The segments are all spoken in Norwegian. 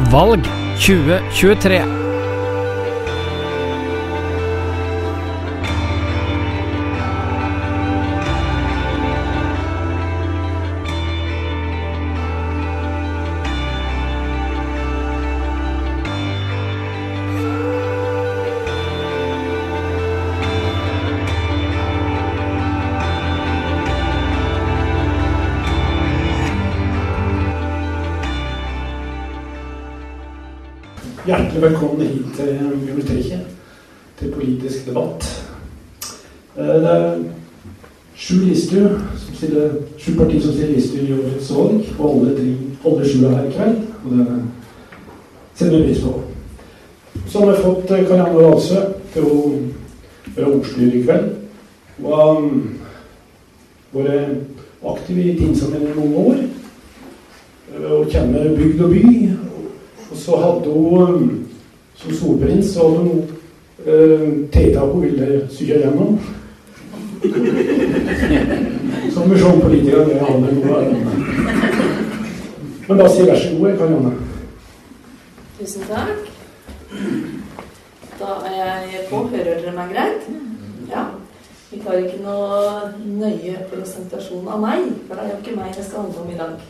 Valg 2023. er her i kveld. Og det setter vi pris på. Så har vi fått eh, Karianne å være ordstyrer i kveld. Hun har um, vært aktiv i tingsammenheng i mange år. Hun Og kjenner bygd og by. Og så hadde hun som solprins så hadde hun uh, tiltak hun ville sy gjennom. Som politikere det hadde noe Men da sier vær så god, Karianne. Tusen takk. Da er jeg på. Hører dere meg greit? Ja. Vi tar ikke noe nøye presentasjon av meg, for det er jo ikke meg det skal handle om i dag.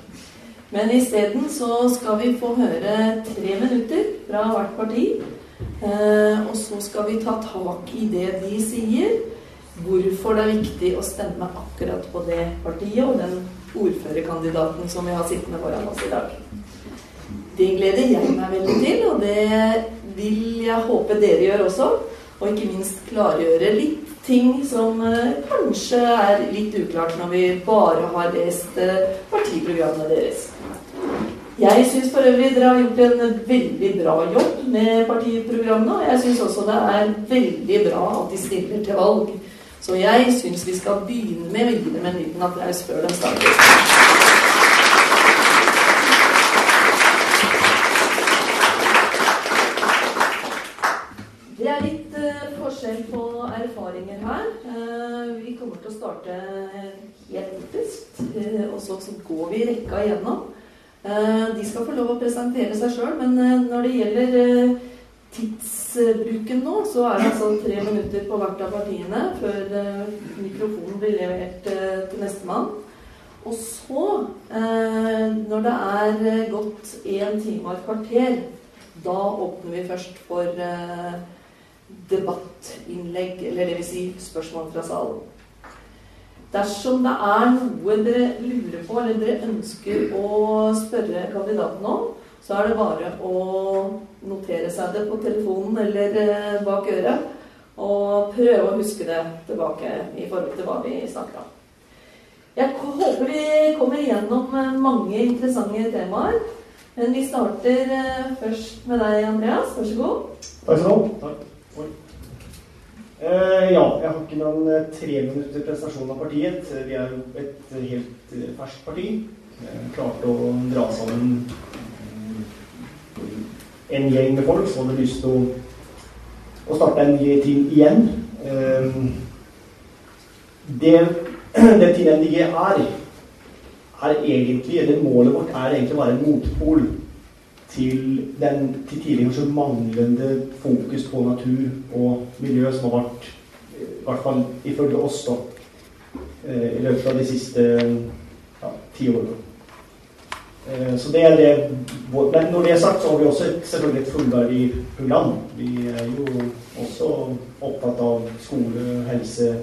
Men isteden så skal vi få høre tre minutter fra hvert parti. Eh, og så skal vi ta tak i det de sier. Hvorfor det er viktig å stemme akkurat på det partiet og den ordførerkandidaten som vi har sittende foran oss i dag. Det gleder jeg meg veldig til, og det vil jeg håpe dere gjør også. Og ikke minst klargjøre litt ting som eh, kanskje er litt uklart når vi bare har lest eh, partiprogrammene deres. Jeg syns for øvrig dere har gjort en veldig bra jobb med partiprogrammene, og jeg syns også det er veldig bra at de stiller til valg. Så jeg syns vi skal begynne med å gi dem en liten applaus før de starter. Det er litt eh, forskjell på erfaringer her. Eh, vi kommer til å starte helt ytterst, eh, og så, går vi rekka igjennom. Eh, de skal få lov å presentere seg sjøl, men eh, når det gjelder eh, tidsbruken nå, så er det altså tre minutter på hvert av partiene før eh, mikrofonen blir levert eh, til nestemann. Og så, eh, når det er gått én time og et kvarter, da åpner vi først for debattinnlegg, eller dvs. Si spørsmål fra salen. Dersom det er noe dere lurer på, eller dere ønsker å spørre kandidaten om, så er det bare å notere seg det på telefonen eller eh, bak øret, og prøve å huske det tilbake i forhold til hva vi snakker om. Jeg håper vi kommer igjennom eh, mange interessante temaer. Men vi starter eh, først med deg, Andreas. Vær så god. Takk skal du ha. Takk. Eh, ja, jeg har ikke noen tre minutter presentasjon av partiet. Vi er jo et helt ferskt parti. Klarte å dra sammen en gjeng med folk som hadde lyst til å, å starte en ny team igjen. Eh, det, Team NDG er, er egentlig, eller målet vårt er egentlig å være en motpol til den til tidligere så manglende fokus på natur og miljø som har vært, i hvert fall ifølge oss, da, eh, i løpet av de siste ja, ti årene. Eh, Så det er det Men når det er sagt, så har vi også et, selvfølgelig et fullverdig program. Vi er jo også opptatt av skole, helse,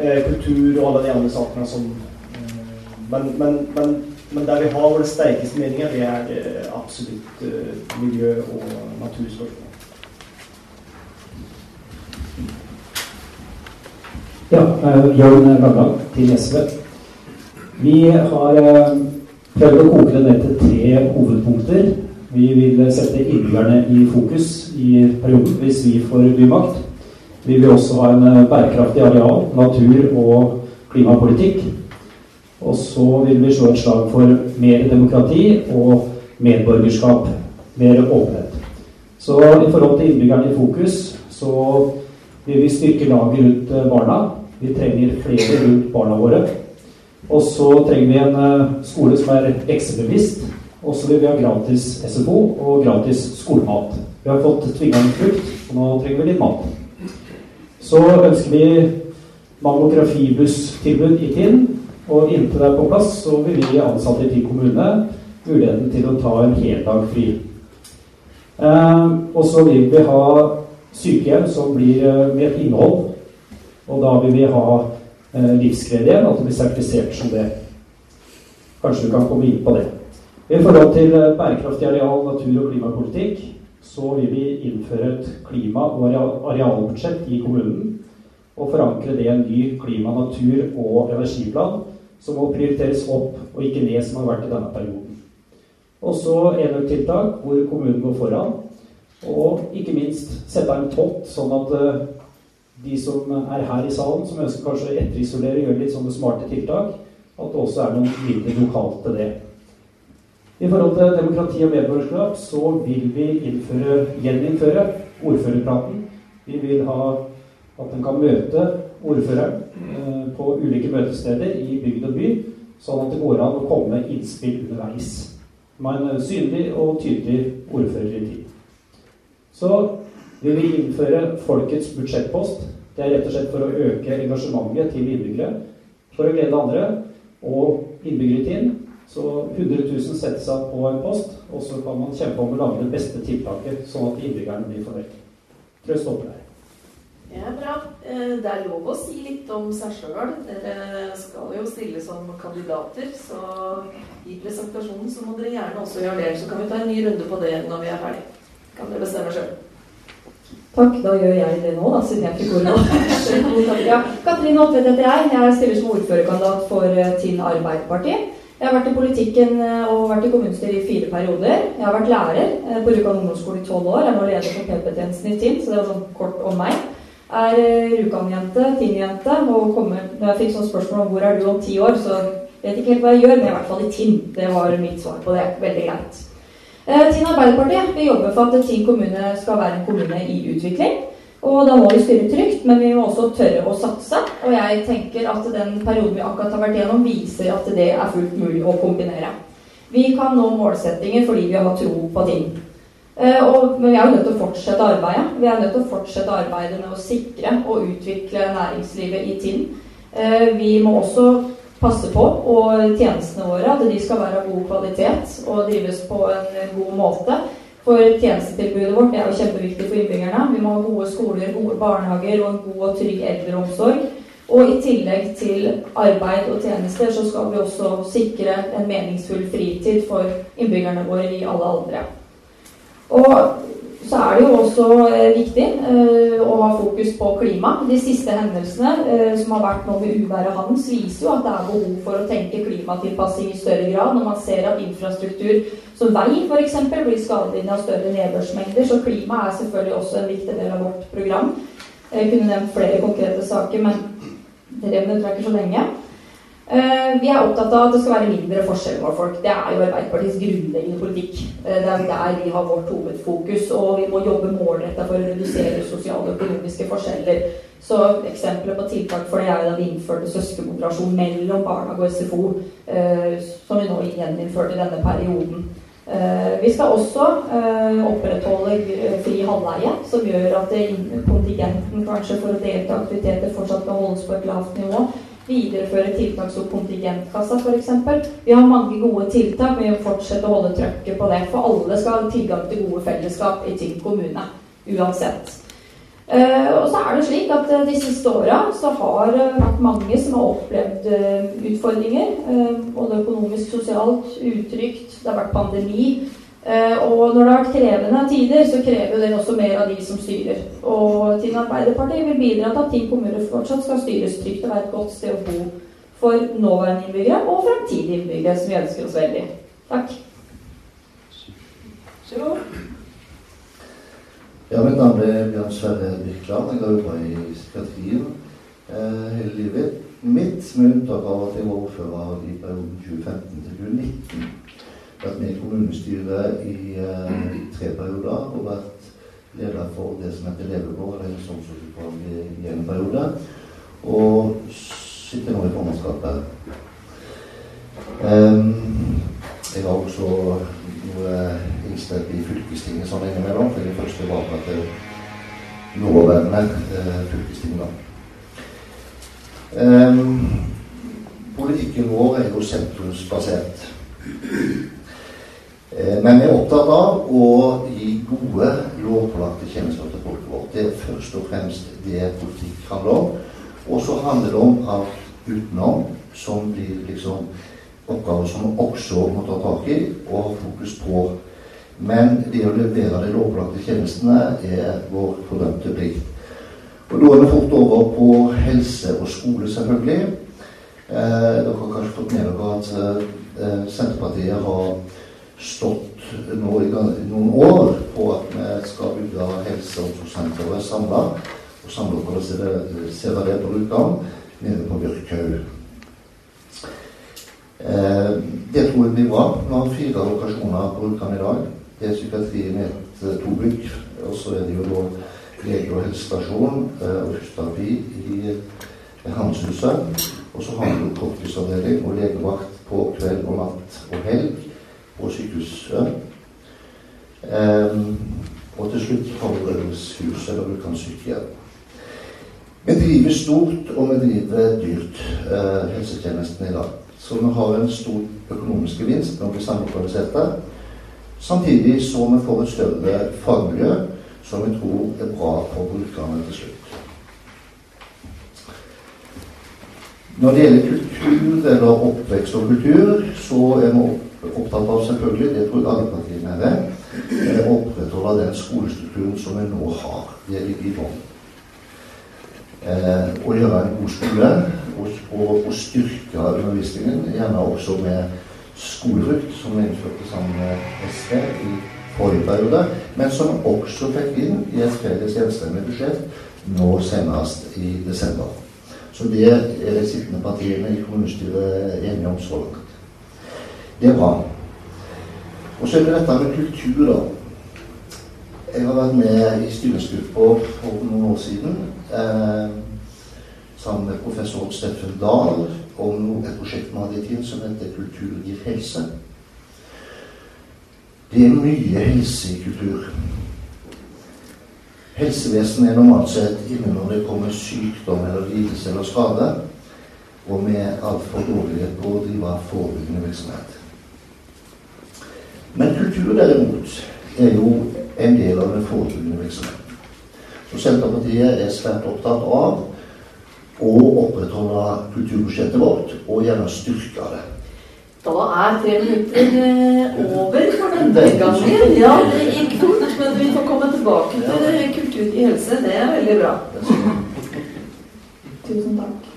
eh, kultur og alle de andre sakene som eh, Men, men, men men der vi har våre sterkeste meninger, det er absolutt miljø- og naturspørsmål. Ja, Jørn Langland til SV. Vi har prøvd å koke det ned til tre hovedpunkter. Vi vil sette innbyggerne i fokus i perioden hvis vi får bymakt. Vi vil også ha en eh, bærekraftig areal, natur- og klimapolitikk. Og så vil vi slå et slag for mer demokrati og medborgerskap. Mer åpenhet. Så i forhold til innbyggerne i fokus, så vil vi styrke laget rundt eh, barna. Vi trenger flere rundt barna våre. Og så trenger vi en eh, skole som er eksebevisst. Og så vil vi ha gratis SFO og gratis skolemat. Vi har fått tvingende frukt, og nå trenger vi litt mat. Så ønsker vi mammografibusstilbud i Tinn. Og inntil det er på plass, så vil vi ansatte i Tinn kommune muligheten til å ta en heldag fri. Eh, og så vil vi ha sykehjem som blir eh, med et innhold. Og da vil vi ha livsglede igjen, at det blir sertifisert som det. Kanskje du kan komme inn på det. I forhold til eh, bærekraftig areal, natur- og klimapolitikk så vil vi innføre et klima- og arealbudsjett i kommunen. Og forankre det i en ny klima-, natur- og energiplan som må prioriteres opp og ikke ned, som har vært i denne perioden. Og så enøktiltak hvor kommunen går foran. Og ikke minst sette av en pott, sånn at uh, de som er her i salen, som ønsker kanskje å etterisolere, gjøre litt sånne smarte tiltak, at det også er noen midler lokalt til det. I forhold til demokrati og medborgerskap så vil vi innføre, gjeninnføre ordførerpraten. Vi vil ha at en kan møte ordføreren eh, på ulike møtesteder i bygd og by, sånn at det går an å komme med innspill underveis. Med en synlig og tydelig ordfører i tid. Så vil vi innføre folkets budsjettpost. Det er rett og slett for å øke engasjementet til innbyggere, for å glede andre og innbyggere Tinn så 100 000 settes av på en post, og så kan man kjempe om å lage det beste tiltaket, sånn at innbyggerne blir fornøyd. Tror jeg stopper der. Ja, bra. Eh, det er lov å si litt om seg sjøl. Dere skal jo stille som kandidater, så i presentasjonen så må dere gjerne også gjøre det. Så kan vi ta en ny runde på det når vi er ferdig. Kan dere bestemme sjøl. Takk, da gjør jeg det nå, da, siden jeg fikk ordet. ja, Katrine Oppvedt heter jeg. Jeg stiller som ordførerkandidat for eh, Tinn Arbeiderparti. Jeg har vært i politikken eh, og vært i kommunestyret i fire perioder. Jeg har vært lærer eh, på Rjukan ungdomsskole i tolv år. Jeg er nå leder for PP-tjenesten i Tinn, så det var sånn kort om meg. Jeg er Rjukan-jente, Tinn-jente, og kommer, jeg fikk sånn spørsmål om hvor er du om ti år, så vet ikke helt hva jeg gjør, men i hvert fall i Tinn. Det var mitt svar på det. Veldig greit. Tinn Arbeiderparti vi jobber for at Tinn kommune skal være en kommune i utvikling. Og da må vi styre trygt, men vi må også tørre å satse. Og jeg tenker at den perioden vi akkurat har vært gjennom, viser at det er fullt mulig å kombinere. Vi kan nå målsettinger fordi vi har tro på ting. Eh, og, men vi er jo nødt til å fortsette arbeidet. Vi er nødt til å fortsette arbeidet med å sikre og utvikle næringslivet i Tinn. Eh, vi må også passe på og tjenestene våre, at de skal være av god kvalitet og drives på en god måte. For tjenestetilbudet vårt er jo kjempeviktig for innbyggerne. Vi må ha gode skoler, gode barnehager og en god og trygg eldreomsorg. Og i tillegg til arbeid og tjenester så skal vi også sikre en meningsfull fritid for innbyggerne våre i alle aldre. Og så er det jo også eh, viktig eh, å ha fokus på klima. De siste hendelsene eh, som har vært nå med uværet Hans, viser jo at det er behov for å tenke klimatilpassing i større grad. Når man ser at infrastruktur som vei f.eks. blir skadelidende av større nedbørsmengder. Så klima er selvfølgelig også en viktig del av vårt program. Jeg kunne nevnt flere konkrete saker, men det renner ikke så lenge. Uh, vi er opptatt av at det skal være mindre forskjell mellom folk. Det er jo Arbeiderpartiets grunnleggende politikk. Uh, det er der vi har vårt hovedfokus. Og vi må jobbe målretta for å redusere sosiale og økonomiske forskjeller. Så Eksempler på tiltak for det er da vi innførte søskenmoderasjon mellom barnehage og SFO, eh, som vi nå gjeninnførte i denne perioden. vi skal også opprettholde fri halvleie, som gjør at kontingenten kanskje for å delta i aktiviteter fortsatt kan holdes på et lavt nivå videreføre tiltak som kontingentkassa f.eks. Vi har mange gode tiltak, men vi må fortsette å holde trøkket på det. For alle skal ha tilgang til gode fellesskap i Tinn kommune. Uansett. Uh, og så er det slik at uh, De siste åra så har uh, vært mange som har opplevd utfordringer. både økonomisk, sosialt, utrygt. Det har vært pandemi. Eh, og når det har vært krevende tider, så krever det også mer av de som styrer. Og Tinn Arbeiderparti vil bidra til at Tinn kommune fortsatt skal styres trygt og være et godt sted å bo for nåværende innbyggere og fremtidige innbyggere, som vi ønsker oss veldig. Takk. Så. Ja, mitt navn er Bjørn Sverre Birkeland. Jeg har jobba i psykiatrien eh, hele livet mitt, med unntak av at jeg var ordfører i perioden 2015 til 2019 vært med i kommunestyret i uh, tre perioder og vært leder for det som heter Levegård, eller helse- i en periode. Og sitter nå i formannskapet. Um, Jeg har også noe innspill i fylkestinget sånn innimellom, for det første var at til nåværende eh, fylkesting. da. Um, politikken vår er jo sentrumsbasert. Eh, men vi er opptatt av å gi gode, lovpålagte tjenester til folket vårt. Det er først og fremst det politikk handler om. Og så handler det om alt utenom som blir liksom oppgaver som vi også må ta tak i og ha fokus på. Men det å levere de lovpålagte tjenestene er vår fordømte plikt. Og Da er vi fort over på helse og skole, selvfølgelig. Eh, dere har kanskje fått med dere at eh, Senterpartiet har stått nå i noen år på at vi skal bygge helse- og omsorgssenteret samla. Og samlokalisere det på Rjukan, nede på Bjørkhaug. Eh, det tror jeg blir bra. Vi har fire lokasjoner på Rjukan i dag. Det er psykiatri med eh, to bygg. Og så er det jo da lege- og helsestasjon eh, og fysioterapi i Hanshuset. Og så har vi jo korttidsavdeling og legevakt på kveld og natt og helg på sykehuset. Um, og til slutt Rødhushuset, eller Rjukan sykehjem. Vi driver stort, og vi driver dyrt, uh, helsetjenesten i dag. Så vi har en stor økonomisk gevinst når vi det, Samtidig så vi får et større fagmiljø som vi tror er bra for brukerne til slutt. Når det gjelder kultur eller oppvekst og kultur, så er vi opptatt av selvfølgelig, det tror jeg alle partiene er, å opprettholde den skolestrukturen som vi nå har. Det ligger i bånn. Eh, å gjøre en god skole og, og, og, styrke undervisningen, gjerne også med skolefrukt, som vi innførte sammen med SV i forrige periode, men som også fikk inn i et felles enstemmig budsjett nå senest i desember. Så det er de sittende partiene i kommunestyret enige om så langt. Det er bra. Og så er det dette med kultur, da. Jeg har vært med i styringsgruppa for noen år siden eh, sammen med professor Steffen Dahl om et prosjekt i tiden som heter Kultur gir helse. Det er mye helse i kultur. Helsevesenet er normalt sett inne når det kommer sykdom eller lidelse eller skade, og vi er altfor dårlige på å drive forebyggende virksomhet. Men kultur derimot er jo en del av den forebyggende virksomheten. Så Senterpartiet er svært opptatt av å opprettholde kulturbudsjettet vårt, og gjerne styrke det. Da er tre minutter eh, over for denne gangen. Ja, det gikk fort, men vi får komme tilbake til kultur i helse. Det er veldig bra. Tusen takk.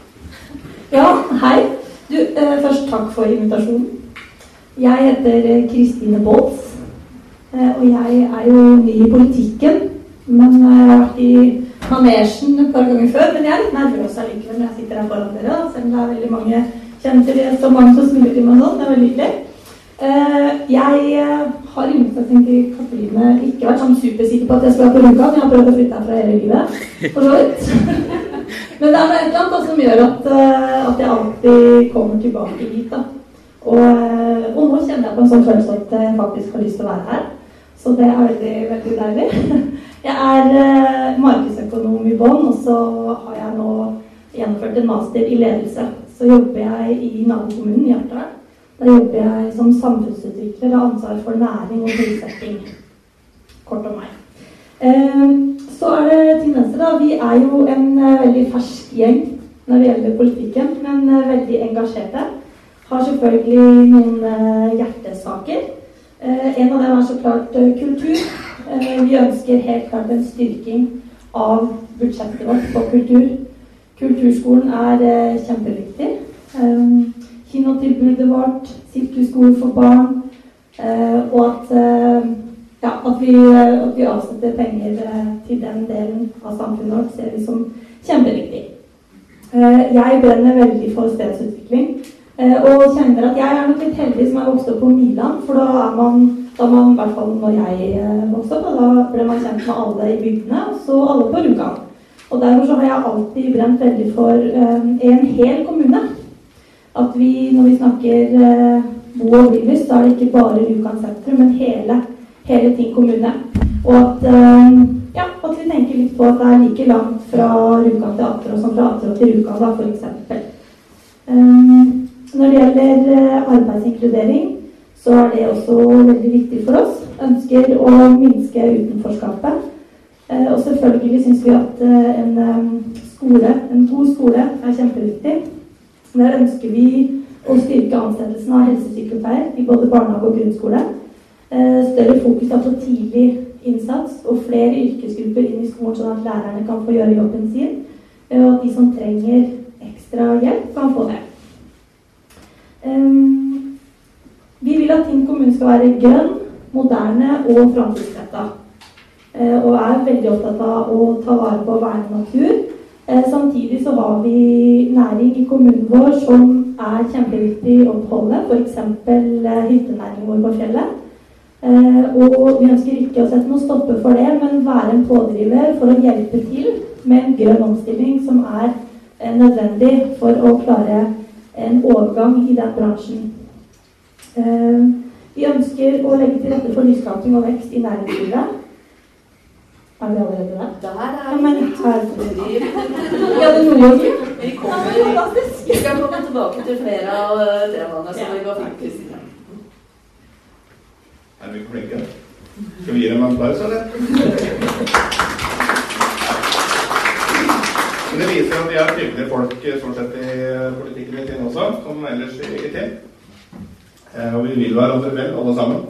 Ja, hei. Du, eh, først takk for invitasjonen. Jeg heter eh, Kristine Baals, eh, og jeg er jo ny i politikken. Men eh, jeg har vært i manesjen et par ganger før. Men jeg er litt nervøs allikevel når jeg sitter her foran dere. Selv om det er veldig mange kjente så mange som smiler til meg sånn. Det er veldig hyggelig. Jeg har i motsetning til Katrine ikke vært sånn supersikker på at jeg skal være på Rjukan. Jeg har prøvd å flytte herfra hele livet. For så vidt. Men det er annet som gjør at, at, jeg alltid kommer tilbake hit. Da. Og, og, nå kjenner jeg på en sånn følelse at jeg faktisk har lyst til å være her. Så det er veldig, veldig deilig. Jeg er markedsøkonom i bånn, og så har jeg nå gjennomført en master i ledelse så jobber jeg i nabokommunen Hjartdal. Der jobber jeg som samfunnsutvikler og ansvar for næring og bosetting. Kort om meg. Eh, så er det til venstre, da. Vi er jo en eh, veldig fersk gjeng når det gjelder politikken, men eh, veldig engasjerte. Har selvfølgelig noen hjertesaker. En av dem er så klart kultur. Vi ønsker helt klart en styrking av budsjettet vårt på kultur. Kulturskolen er eh, kjempeviktig. Kinotilbudet vårt, sirkusskole for barn, eh, og at, eh, ja, at, vi, at, vi, avsetter penger eh, til den delen av samfunnet vårt, ser vi som kjempeviktig. Eh, jeg brenner veldig for stedsutvikling. Eh, og kjenner at jeg er nok litt heldig som er vokst opp på Milan, for da er man da man, i hvert fall når jeg vokste opp, da ble man kjent med alle i bygdene, og så alle på Rjukan. Og derfor så har jeg alltid brent veldig for eh, en hel kommune. At vi, når vi snakker eh, bo og bli så er det ikke bare Rjukan sentrum, men hele, hele Ting kommune. Og at, eh, ja, at vi tenker litt på at det er like langt fra Rjukan til Atrå som fra Atrå til Rjukan, da, f.eks. Um, når det gjelder eh, arbeidsinkludering, så er det også veldig viktig for oss. Ønsker å minske utenforskapet. Eh, og selvfølgelig syns vi at eh, en skole, en god skole er kjempeviktig. Der ønsker vi å styrke ansettelsen av helsesykepleier i både barnehage og grunnskole. Større fokus på tidlig innsats og flere yrkesgrupper inn i skolen, sånn at lærerne kan få gjøre jobben sin. Og at de som trenger ekstra hjelp, kan få det. Vi vil at Tinn kommune skal være grønn, moderne og framtidsretta. Uh, og er veldig opptatt av å ta vare på og verne natur. Uh, samtidig så har vi næring i kommunen vår som er kjempeviktig å beholde. F.eks. Uh, hyttenæringen vår på fjellet. Eh, og vi ønsker ikke å sette noen stopper for det, men være en pådriver for å hjelpe til med en grønn omstilling som er eh, nødvendig for å klare en overgang i den bransjen. Uh, vi ønsker å legge til rette for nyskaping og vekst i næringslivet. Er vi allerede der? Der er ja, men her Ja, det noe Vi kommer Vi skal komme tilbake til flere av eh, temaene som vi går fint i. Er vi flinke? Skal vi gi dem en applaus, eller? Det viser at vi er trivelige folk stort sett i politikken i Tinn også, som ellers i Tinn. Eh, og vi vil hverandre vel, alle sammen.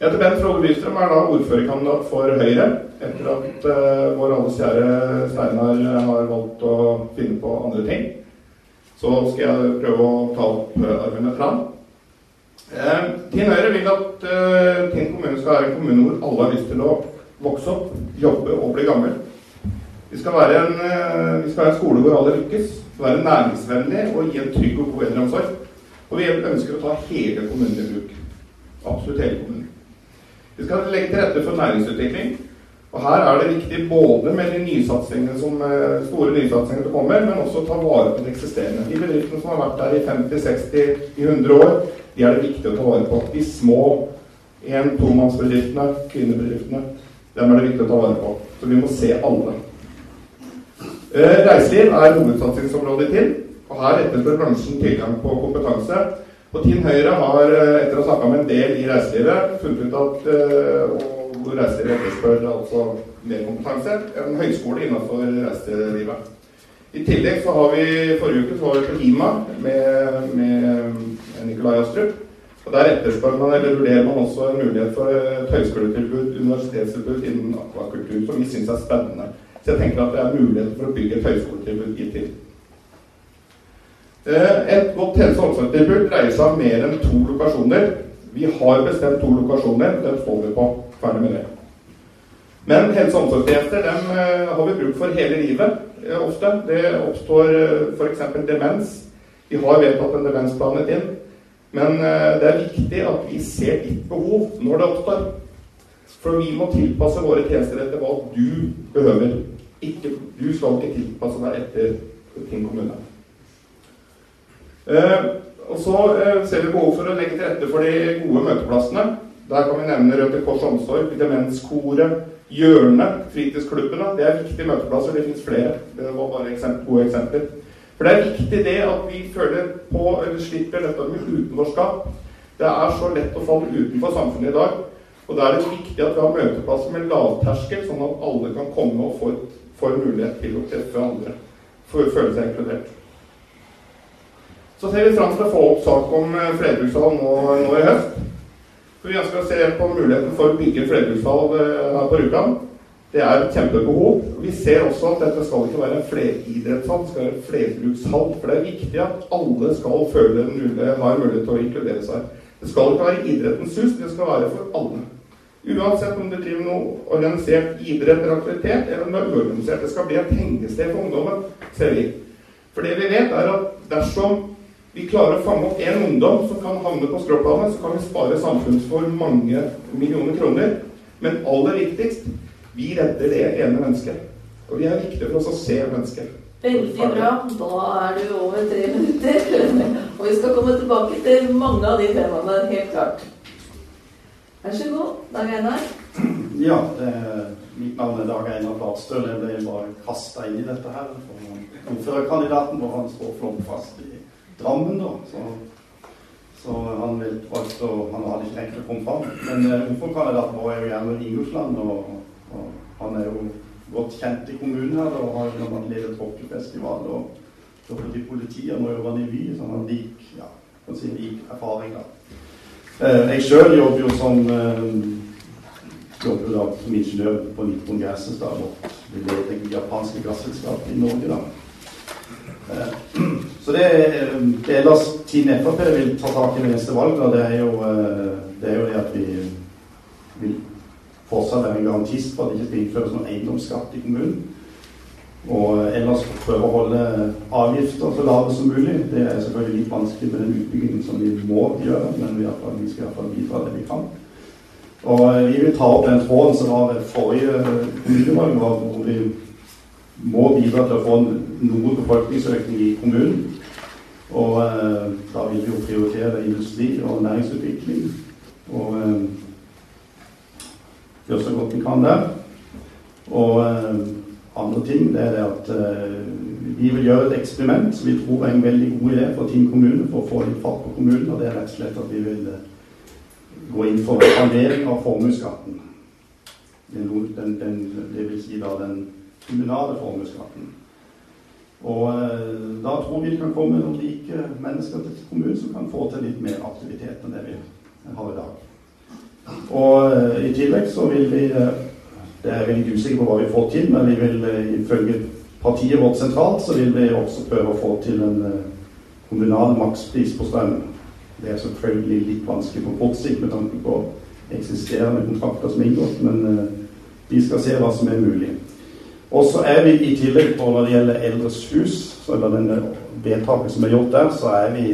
Jeg heter Bent Frode Bystrøm, er da ordførerkandidat for Høyre. Etter at uh, vår alles kjære Steinar har valgt å finne på andre ting. Så skal jeg prøve å ta opp uh, armene fram. Eh, Tinn Høyre vil at uh, Tinn kommune skal være en kommune hvor alle har lyst til å vokse opp, jobbe og bli gammel. Vi skal en, vi skal være en skole hvor alle lykkes, være næringsvennlig og gi en trygg og god eldreomsorg. Og vi ønsker å ta hele kommunen i bruk. Absolutt hele kommunen. Vi skal legge til rette for næringsutvikling. Og her er det viktig både med de nysatsingene som, eh, store nysatsingene som kommer, men også ta vare på det eksisterende. De bedriftene som har vært der i 50-60, i 100 år, de er det viktig å ta vare på. De små en-tomannsbedriftene, kvinnebedriftene, dem er det viktig å ta vare på. Så vi må se alle. Eh, reiseliv er hovedsatsingsområdet i TIN, og her etterspør bransjen tilgang på kompetanse. Og Tinn Høyre har, eh, etter å ha snakka med en del i reiselivet, funnet ut at og hvor reiselivet etterspør altså mer kompetanse, en høyskole innenfor reiselivet. I tillegg så har vi forrige uke så var vi på Hima med, med Nikolai Astrup. Og Der etterspør man, eller vurderer man også en mulighet for et høyskoletilbud, universitetstilbud innen akvakultur, som vi syns er spennende. Så jeg tenker at det er mulighet for å bygge et høyskoletilbud i TIL. Eh, et godt helse- og omsorgstilbud dreier seg om mer enn to lokasjoner. Vi har bestemt to lokasjoner, den står vi på. Ferdig med det. Men helse- og omsorgstjenester dem eh, har vi bruk for hele livet eh, ofte. Det oppstår f.eks. demens. Vi har vedtatt en demensplanet inn. Men det er viktig at vi ser ditt behov når det oppstår. For vi må tilpasse våre tjenester etter hva du behøver. Ikke, du skal ikke tilpasse deg etter Tinn kommune. Eh, og så eh, ser vi behov for å legge til rette for de gode møteplassene. Der kan vi nevne Røde Kors Omsorg, Demenskoret, Hjørnet, fritidsklubbene. Det er viktige møteplasser. Det fins flere. Det var bare eksempel, gode eksempler. For det er viktig det at vi føler på, eller slipper dette med utenforskap. Det er så lett å falle utenfor samfunnet i dag. Og da er det viktig at vi har møteplasser med lavterskel, sånn at alle kan komme og få, få en mulighet til å treffe andre. For å føle seg inkludert. Så ser vi fram til å få opp sak om eh, flerbrukshall nå, nå, i høst. For Vi ønsker å se på muligheten for å bygge flerbrukshall eh, her på Rjukan. Det er et kjempebehov. Vi ser også at dette skal ikke være en fleridrettshall, det skal være en flerbrukshall. For det er viktig at alle skal føle mulighet, har mulighet til å inkludere seg. Det skal ikke være idrettens hus, det skal være for alle. Uansett om du driver noe organisert idrett eller aktivitet, eller om det er uorganisert. Det skal bli et hengested for ungdommen, ser vi. For det vi vet, er at dersom vi klarer å fange opp én ungdom som kan havne på skråplanet, så kan vi spare samfunnet for mange millioner kroner. Men aller viktigst vi redder det ene mennesket. Og vi er viktige for oss å se mennesket. Veldig bra. Da er du over tre minutter. Og vi skal komme tilbake til mange av de temaene, helt klart. Vær så god, Dag Einar. Ja, det, mitt navn er Dag Einar Barstøl. Jeg ble bare kasta inn i dette her. Ordførerkandidaten vår han står flomfast i Drammen, da. Så, så han valgte å Han hadde ikke tenkt å komme fram. Men uh, ordførerkandidaten vår er jo gjerne Ingolfsland, og, og, han er jo godt kjent i kommunen her og har bl.a. ledet tråkkefestival. og i politiet og nå jobber i by, så han har lik, ja, si lik erfaring. da. Uh, jeg sjøl jobber jo som uh, jobber da som ingeniør på Nippon Gases, da, leder japanske gasselskapet i Norge. da. Eh, så det, det ellers Team Frp vil ta tak i ved neste valg, da, det er jo det, er jo det at vi vil fortsatt være en garantist for at det ikke skal innføres noen eiendomsskatt i kommunen. Og ellers prøve å holde avgifter så lave som mulig. Det er selvfølgelig litt vanskelig med den utbyggingen som vi må gjøre, men vi, vi skal iallfall bidra det vi kan. Og vi vil ta opp den tråden som var ved forrige kommunevalg, hvor vi må bidra til å få noe befolkningsøkning i kommunen. Og eh, da vil vi jo prioritere industri og næringsutvikling. Og eh, gjøre så godt vi kan der. Og eh, andre ting det er det at eh, vi vil gjøre et eksperiment som vi tror er en veldig god idé for Tinn kommune for å få litt fart på kommunen. Og det er rett og slett at vi vil eh, gå inn for halvering av formuesskatten. Den, det vil si da den kommunale formuesskatten. Og eh, da tror vi det kan komme noen rike mennesker til kommunen som kan få til litt mer aktivitet enn det vi har i dag. Og i tillegg så vil vi Det er jeg litt usikker på hva vi får til, men vi vil eh, ifølge partiet vårt sentralt så vil vi også prøve å få til en kommunal makspris på strøm. Det er selvfølgelig litt vanskelig på kort sikt med tanke på eksisterende kontrakter som er inngått, men vi skal se hva som er mulig. Og så er vi i tillegg på når det gjelder eldres hus, eller den vedtaket som er gjort der, så er vi,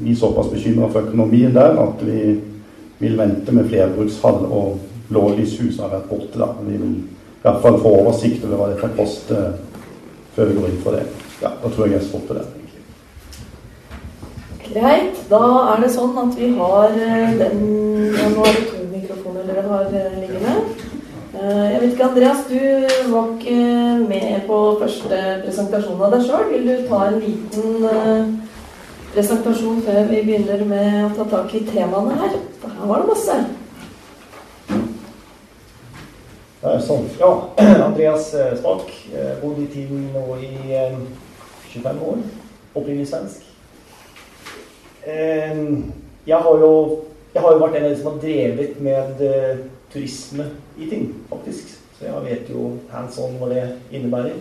vi såpass bekymra for økonomien der at vi vil vente med flerbrukshall og blålyshus har vært borte. da. Men Vi vil i hvert fall få oversikt over hva dette koster før vi går inn for det. Ja, Da tror jeg jeg stopper der. Greit. Da er det sånn at vi har eh, den ja, Nå er det to mikrofoner dere har eh, liggende. Eh, jeg vet ikke, Andreas, du var ikke med på første presentasjon av deg sjøl. Vil du ta en liten presentasjon før vi begynner med å ta tak i temaene her. Her var det masse. Det er sånn. Ja, Andreas eh, Spak. Eh, Bodd i tiden nå i 25 år. Opprinnelig svensk. Jeg har jo jeg har jo vært en av de som har drevet med turisme i ting, faktisk. Så jeg vet jo hands on hva det innebærer.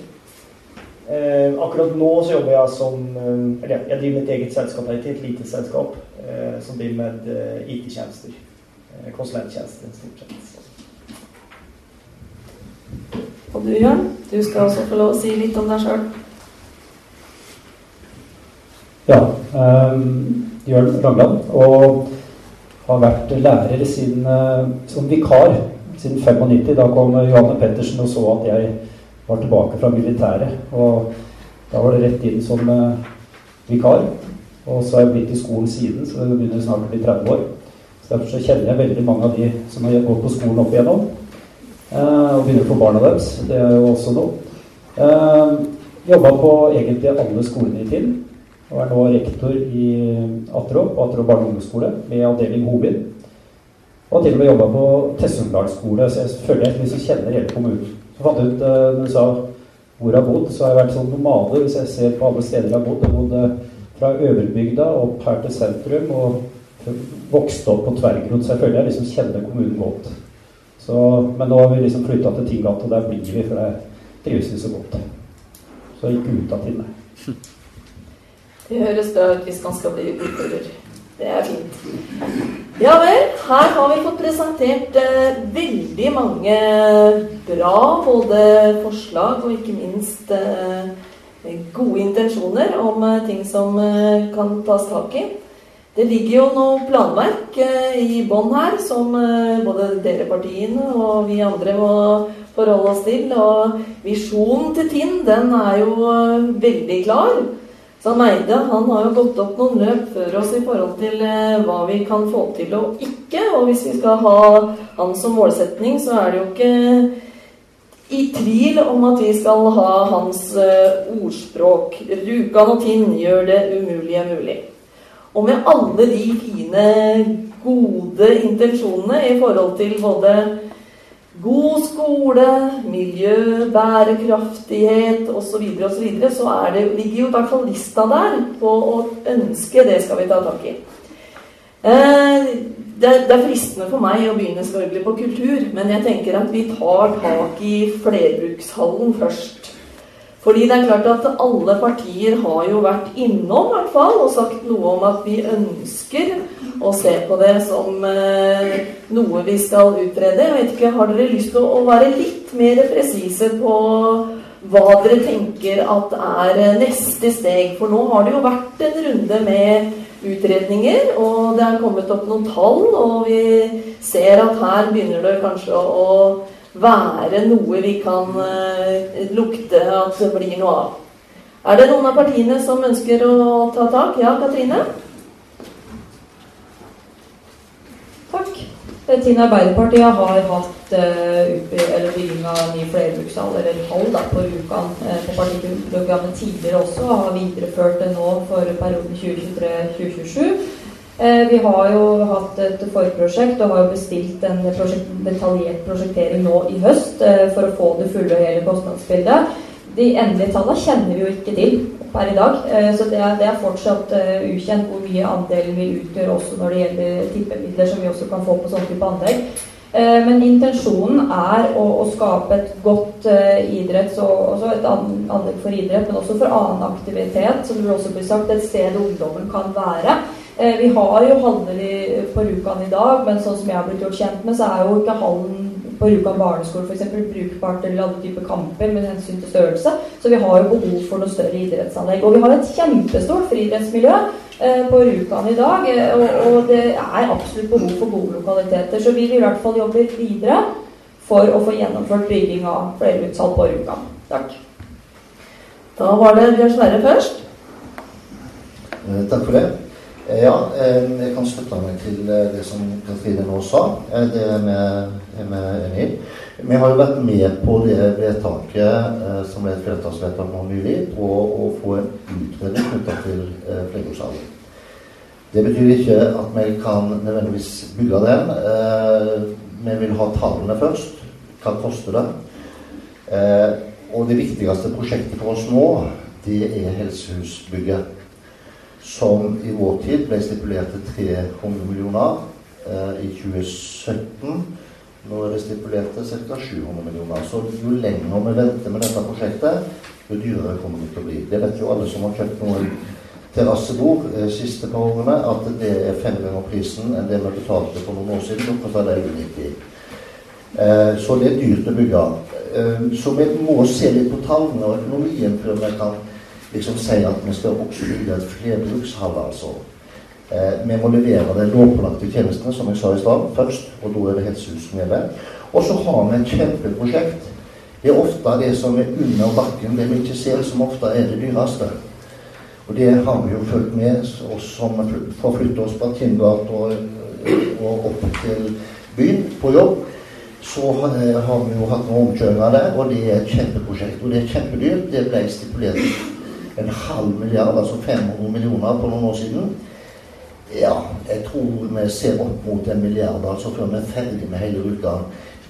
Eh, akkurat nå så jobber jeg som eh, Eller jeg driver et eget selskap her, et lite selskap eh, som driver med eh, IT-tjenester. Eh, konsulenttjenester, stort sett. Og du, Jørn? Du skal også få lov å si litt om deg sjøl. Ja. Um, Jørn Rangland. Og har vært lærer siden, som vikar siden 95. Da kom Johanne Pettersen og så at jeg var tilbake fra militæret. Og da var det rett inn som eh, vikar. Og så har jeg blitt i skolen siden, så det begynner snart å bli 30 år. Så Derfor så kjenner jeg veldig mange av de som har gått på skolen opp igjennom. Eh, og begynner på barna deres. Det er jo også noe. Eh, Jobba på egentlig alle skolene i Tinn. Og er nå rektor i Atrå, på Atrå barne- og ungdomsskole, med avdeling Hobin. Og har til og med jobba på Tessumdal skole, så jeg føler jeg liksom kjenner hele kommunen. Så fant jeg ut uh, når du sa hvor jeg har bodd, så har jeg vært sånn nomade hvis jeg ser på alle steder jeg har bodd. Jeg bodde fra Øverbygda opp her til sentrum og vokste opp på Tverrgrunn, så jeg føler jeg liksom kjenner kommunen godt. Så, men nå har vi liksom flytta til Tinggat, og der blir vi, for det trives vi så godt. Så gikk ut av Tinn. Det høres bra ut hvis man skal bli ordfører. Det er fint. Ja vel, her har vi fått presentert eh, veldig mange bra både forslag og ikke minst eh, gode intensjoner om eh, ting som eh, kan tas tak i. Det ligger jo noe planverk eh, i bånn her som eh, både dere partiene og vi andre må forholde oss til. Og visjonen til Tinn, den er jo eh, veldig klar. Så Eide han har jo gått opp noen løp før oss i forhold til hva vi kan få til og ikke. Og hvis vi skal ha han som målsetning, så er det jo ikke i tvil om at vi skal ha hans ordspråk. Rjukan og Tinn gjør det umulige mulig. Og med alle de fine, gode intensjonene i forhold til både god skole, miljø, bærekraftighet osv., og så, så er det, ligger jo i hvert fall lista der på å ønske. Det skal vi ta tak i. Eh, det, det, er fristende for meg å begynne selvfølgelig på kultur, men jeg tenker at vi tar tak i flerbrukshallen først. Fordi det er klart at alle partier har jo vært innom hvert fall, og sagt noe om at vi ønsker å se på det som eh, noe vi skal utrede. Jeg vet ikke, Har dere lyst til å være litt mer presise på hva dere tenker at er neste steg? For nå har det jo vært en runde med utredninger, og det er kommet opp noen tall, og vi ser at her begynner det kanskje å være noe vi kan uh, lukte at det blir noe av. Er det noen av partiene som ønsker å ta tak? Ja, Katrine? Takk. Tina Arbeiderpartiet har hatt uh, bygging av ny flerbrukshall, eller hall, da, på Rjukan uh, på partiprogrammet tidligere også, og har videreført det nå for perioden 2023-2027. Eh, vi har jo hatt et forprosjekt og har bestilt en detaljert prosjektering nå i høst eh, for å få det fulle og hele kostnadsbildet. De endelige tallene kjenner vi jo ikke til per i dag, eh, så det er, det er fortsatt ukjent hvor mye andelen vi utgjør også når det gjelder tippemidler som vi også kan få på sånn type anlegg. Men intensjonen er å, å skape et godt uh, idretts- og et anlegg for idrett, men også for annen aktivitet, som det også blir sagt, et sted ungdommen kan være. Eh, vi har jo haller på Rjukan i dag, men sånn som jeg har blitt gjort kjent med, så er jo ikke hallen på Rjukan barneskole f.eks. brukbart til alle typer kamper med hensyn til størrelse. Så vi har jo behov for noe større idrettsanlegg. Og vi har et kjempestort friidrettsmiljø eh, på Rjukan i dag, eh, og, og, det er absolutt behov for gode lokaliteter. Så vi vil i hvert fall jobbe videre for å få gjennomført bygging av flerbrukshall på Rjukan. Takk. Da var det Bjørn Sverre først. Takk for det. Eh, ja, eh, jeg kan støtte meg til eh, det som Katrine nå sa. Det er med Emil. Vi har jo vært med på det vedtaket som ble et flertallsvedtak nå nylig, på å få en utredning knytta til flerbrukshall. Det betyr ikke at vi kan nødvendigvis bygge den. Vi vil ha tallene først. Hva koster det? Og det viktigste prosjektet for oss nå, det er helsehusbygget som i vår tid ble stipulert til 300 millioner eh, i 2017. Nå er det stipulert til ca. 700 millioner. Så jo lenger vi venter med dette prosjektet, jo dyrere kommer det til å bli. Det vet jo alle som har kjøpt noen terrassebord eh, siste par årene, at det er fem ganger prisen enn det vi betalte for noen år siden. Kosta det 90. Eh, så det er dyrt å bygge. Eh, så vi må se litt på tallene og økonomien før vi kan liksom sier at vi skal bygge et flerbrukshall, altså. Eh, vi må levere de lovpålagte tjenestene, som jeg sa i stad, først. Og da er det helsehus med det. Og så har vi et kjempeprosjekt. Det er ofte det som er under bakken, det vi ikke ser, som ofte er det dyreste. Og det har vi jo fulgt med, oss som forflytter oss fra Tindgata og, og opp til byen på jobb. Så har vi jo hatt noen omkjøringer der, og det er et kjempeprosjekt. Og det er kjempedyrt. Det ble stipulert en halv milliard, altså 500 millioner på noen år siden. Ja, jeg tror vi ser opp mot en milliard altså før vi er ferdig med hele ruta.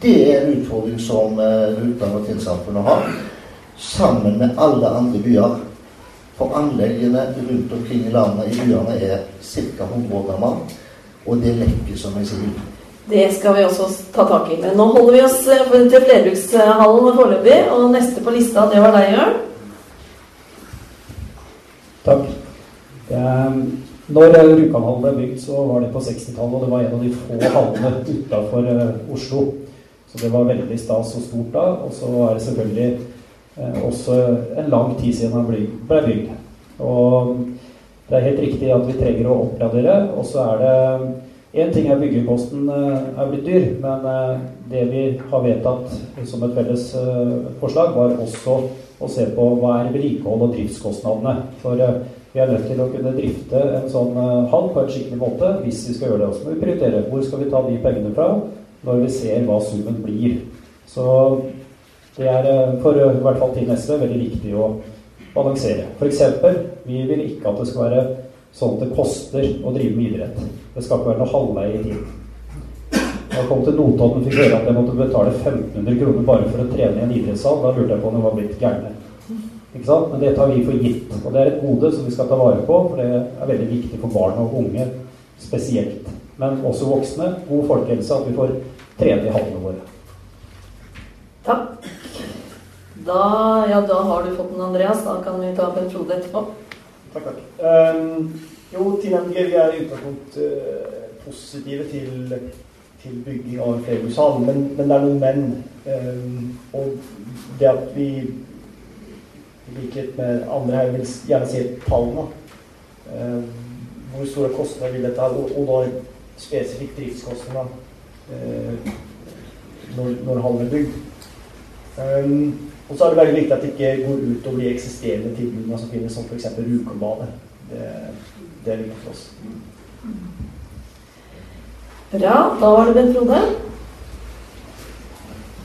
Det er en utfordring som uh, Rutan og Tinnsamfunnet har, sammen med alle andre byer. For anleggene rundt omkring i landet i byene er ca. 100 år gamle, og det lekker, som jeg sier. Det skal vi også ta tak i. Men nå holder vi oss eh, til flerbrukshallen foreløpig. Og neste på lista, det var deg, Jørn. Takk. Det, når Rjukanhallen ble bygd, så var det på 60-tallet, og det var en av de få hallene utafor uh, Oslo. Så det var veldig stas og stort da. Og så er det selvfølgelig uh, også en lang tid siden den ble, ble bygd. Og Det er helt riktig at vi trenger å oppgradere. Og så er det Én ting er byggekosten er blitt dyr, men det vi har vedtatt som et felles forslag, var også å se på hva er vedlikehold og driftskostnadene. For vi er nødt til å kunne drifte en sånn hall på en skikkelig måte hvis vi skal gjøre det. Og så må vi prioritere hvor skal vi ta de pengene fra når vi ser hva summen blir. Så det er eh, for i hvert fall til SV veldig viktig å balansere. F.eks. vi vil ikke at det skal være sånn at det koster å drive med idrett. Det skal ikke være noe halvleie i tiden. Jeg kom til Notodden og fikk høre at jeg måtte betale 1500 kroner bare for å trene i en idrettssal, da lurte jeg på om det var blitt gærne. Men det tar vi for gitt. Og det er et gode som vi skal ta vare på, for det er veldig viktig for barn og unge spesielt. Men også voksne. God folkehelse, at vi får trene i hallene våre. Takk. Da, ja, da har du fått den, Andreas. Da kan vi ta Bent Frode etterpå. Takk, takk. Um, jo, til MG, vi er i utgangspunktet uh, positive til, til, bygging av en flerbrukshall, men, men, det er noen men. Um, og det at vi i likhet med andre her vil gjerne se tallene. Um, hvor store kostnader vil dette ha, og, og da spesifikt driftskostnader uh, når, når hallen er bygd. Um, og så er det veldig viktig at det ikke går ut over de eksisterende tilbudene som finnes, som f.eks. Rjukanbadet. Det, det, er viktig for oss. Bra. Da var det Bent Frode.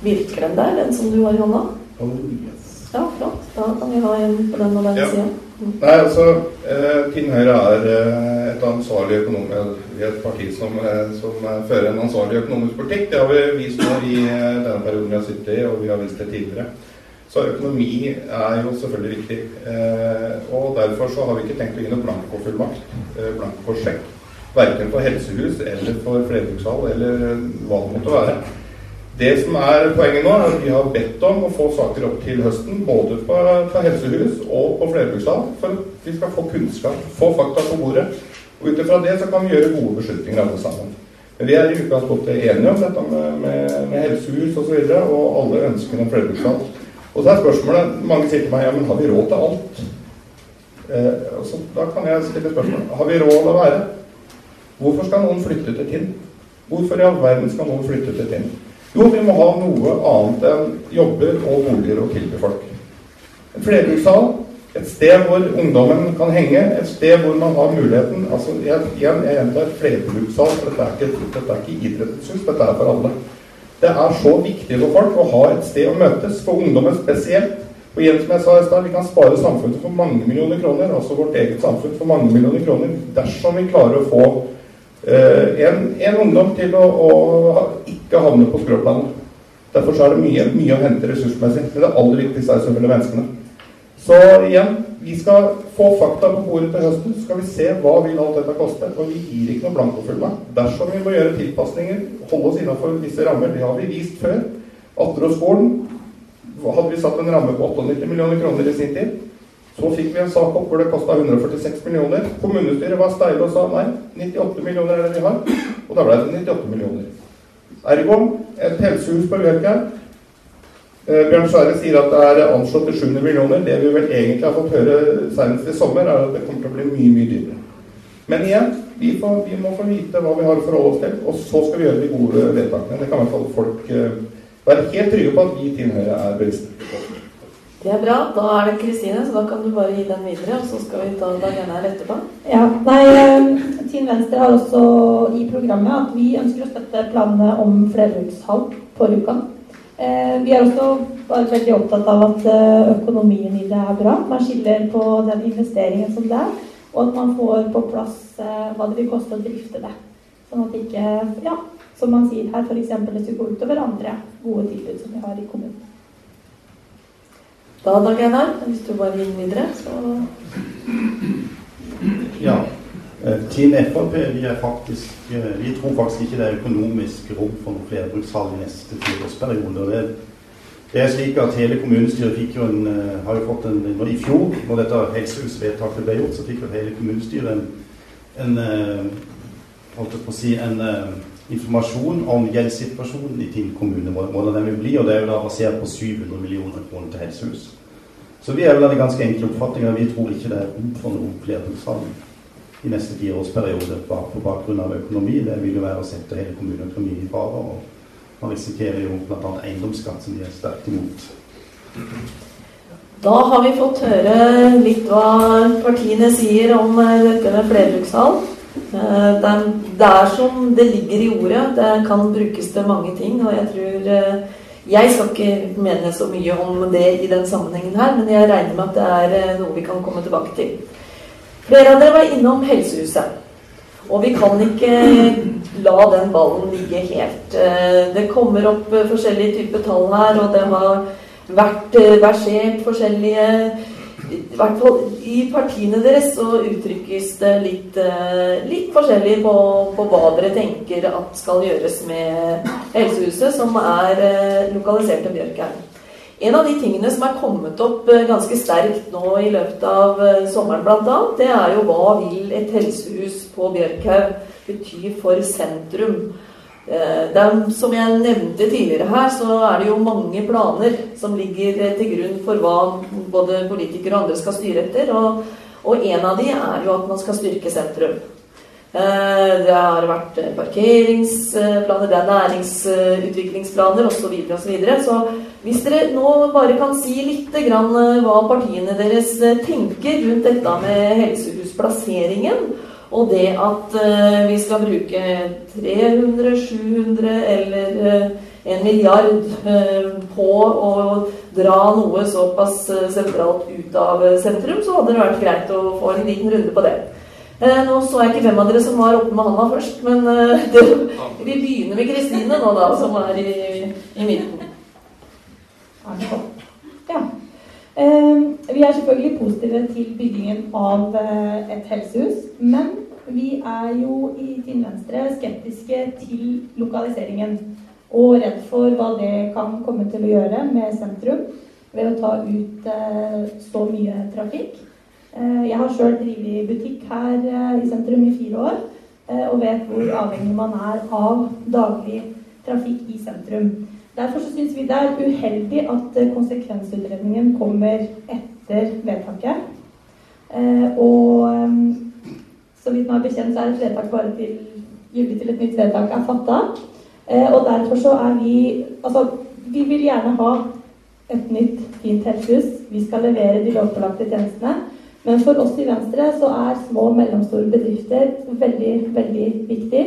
Virker den der, den som du har i hånda? Oh, yes. Ja, flott. Da kan vi ha en på den og den ja. sida. Nei, altså, eh, Høyre er eh, et ansvarlig økonom, et parti som, eh, som, fører en ansvarlig økonomisk politikk. Det har vi vist nå i eh, denne perioden vi har sittet i, og vi har vist det tidligere. Så økonomi er jo selvfølgelig viktig. Eh, og derfor så har vi ikke tenkt å gi noe blankofullmakt, eh, blankosjekk. Verken for helsehus eller for flerbrukshall eller hva det måtte være. Det som er poenget nå, er at vi har bedt om å få saker opp til høsten, både på, helsehus og på flerbrukshall, for at vi skal få kunnskap, få fakta på bordet. Og Ut ifra det så kan vi gjøre gode beslutninger alle sammen. Men vi er i utgangspunktet enige om dette med, med, med helsehus osv. Og, så videre, og alle ønskene om flerbrukshall. Og så er spørsmålet Mange sier til meg ja, men har vi råd til alt? Eh, så Da kan jeg stille spørsmålet har vi råd til å være? Hvorfor skal noen flytte til Tinn? Hvorfor i all verden skal noen flytte til Tinn? Jo, vi må ha noe annet enn jobber og boliger å tilby folk. En flerbrukssal, et sted hvor ungdommen kan henge, et sted hvor man har muligheten altså Igjen, jeg gjentar flerbrukssal, for dette er ikke, dette er ikke idrettens hus, dette er for alle. Det er så viktig for folk å ha et sted å møtes, for ungdommen spesielt. Og igjen, som jeg sa i stad, vi kan spare samfunnet for mange millioner kroner, altså vårt eget samfunn for mange millioner kroner, dersom vi klarer å få en, en, ungdom til å, å, ikke havne på skråplanet. Derfor er det mye, mye, å hente ressursmessig. Men det aller viktigste er selvfølgelig menneskene. Så igjen, vi skal få fakta på bordet til høsten. Så skal vi se hva vil alt dette koste. Og vi gir ikke noe blankofullmakt. Dersom vi må gjøre tilpasninger, holde oss innenfor visse rammer. Det har vi vist før. Atteråsskolen hadde vi satt en ramme på 98 millioner kroner i sin tid. Så fikk vi en sak opp hvor det kosta 146 millioner. Kommunestyret var steile og sa nei, 98 millioner er det vi har. Og da ble det 98 millioner. Ergo et helsehus på Løkka. Eh, Bjørn Skjære sier at det er anslått til 700 millioner. Det vi vel egentlig har fått høre senest i sommer, er at det kommer til å bli mye, mye dyrere. Men igjen, vi, får, vi, må få vite hva vi har å forholde oss til, og så skal vi gjøre de gode vedtakene. Det kan i hvert fall folk eh, være helt trygge på at vi tilhører er bevisste. Det er bra. Da er det Kristine, så da kan du bare gi den videre, og så skal vi ta Dagene her etterpå. Ja, nei, Team Venstre har også i programmet at vi ønsker å støtte planene om flerbrukshall på Rjukan. Eh, vi er også bare veldig opptatt av at eh, økonomien i det er bra. Man skiller på den investeringen som det er, og at man får på plass hva det vil koste å drifte det. Sånn at ikke, ja, som man sier her, f.eks. det skulle gå utover andre gode tilbud som vi har i kommunen. Da, Dag Einar, hvis du bare gir videre, så Ja. Eh, Team Frp vi, faktisk, eh, vi tror faktisk ikke det er økonomisk rom for noen flerbrukshall i neste fireårsperiode. Det, det er slik at hele kommunestyret fikk jo en, eh, har jo fått en I fjor, når dette helsehusvedtaket ble gjort, så fikk jo hele kommunestyret en, en holdt på å si, en informasjon om gjeldssituasjonen i Tinn kommune, hvordan den vil bli. Og det er jo da basert på 700 millioner kroner til helsehus. Så vi er vel av de ganske enkle at Vi tror ikke det er rom for noen flerbrukshall i neste fireårsperiode på bakgrunn av økonomi, det vil jo være å sette hele kommuneøkonomien i fare. Og man risikerer jo bl.a. eiendomsskatt, som de er sterkt imot. Da har vi fått høre litt hva partiene sier om eh, dette med flerbrukshall. Eh, det er som det ligger i ordet. Det kan brukes til mange ting. Og jeg tror eh, Jeg skal ikke mene så mye om det i den sammenhengen her, men jeg regner med at det er noe vi kan komme tilbake til. Flere av dere var innom Helsehuset. Og vi kan ikke la den ballen ligge helt. Det kommer opp forskjellige typer tall her, og det har vært eh, versert forskjellige i hvert fall i partiene deres så uttrykkes det litt, eh, litt forskjellig på, på, hva dere tenker at skal gjøres med Helsehuset, som er eh, lokalisert til Bjørkheim. En av de tingene som er kommet opp ganske sterkt nå i løpet av sommeren bl.a., det er jo hva vil et helsehus på Bjørkhaug bety for sentrum? Eh, er, som jeg nevnte tidligere her, så er det jo mange planer som ligger til grunn for hva både politikere og andre skal styre etter. Og, og en av de er jo at man skal styrke sentrum. Eh, det har vært parkeringsplaner, det er næringsutviklingsplaner osv. Så, og så, videre. så hvis dere nå bare kan si litt grann hva partiene deres tenker rundt dette med helsehusplasseringen, og det at uh, vi skal bruke 300, 700 eller uh, en milliard uh, på å dra noe såpass sentralt ut av sentrum, så hadde det vært greit å få en liten runde på det. Nå så jeg ikke hvem av dere som var oppe med handa først, men det, vi begynner med Kristine nå, da, som er i, i midten. Ja. Vi er selvfølgelig positive til byggingen av et helsehus, men vi er jo i Tinn Venstre skeptiske til lokaliseringen. Og redd for hva det kan komme til å gjøre med sentrum ved å ta ut eh, så mye trafikk. Eh, jeg har sjøl drevet butikk her eh, i sentrum i fire år og vet hvor avhengig man er av daglig trafikk i sentrum. Derfor syns vi det er uheldig at konsekvensutredningen kommer etter vedtaket. Og så vidt meg bekjent så er et vedtak bare til gyldig til et nytt vedtak er fatta. Eh, og derfor så er vi Altså, vi vil gjerne ha et nytt, fint helsehus. Vi skal levere de lovpålagte tjenestene. Men for oss i Venstre så er små og mellomstore bedrifter veldig, veldig viktig.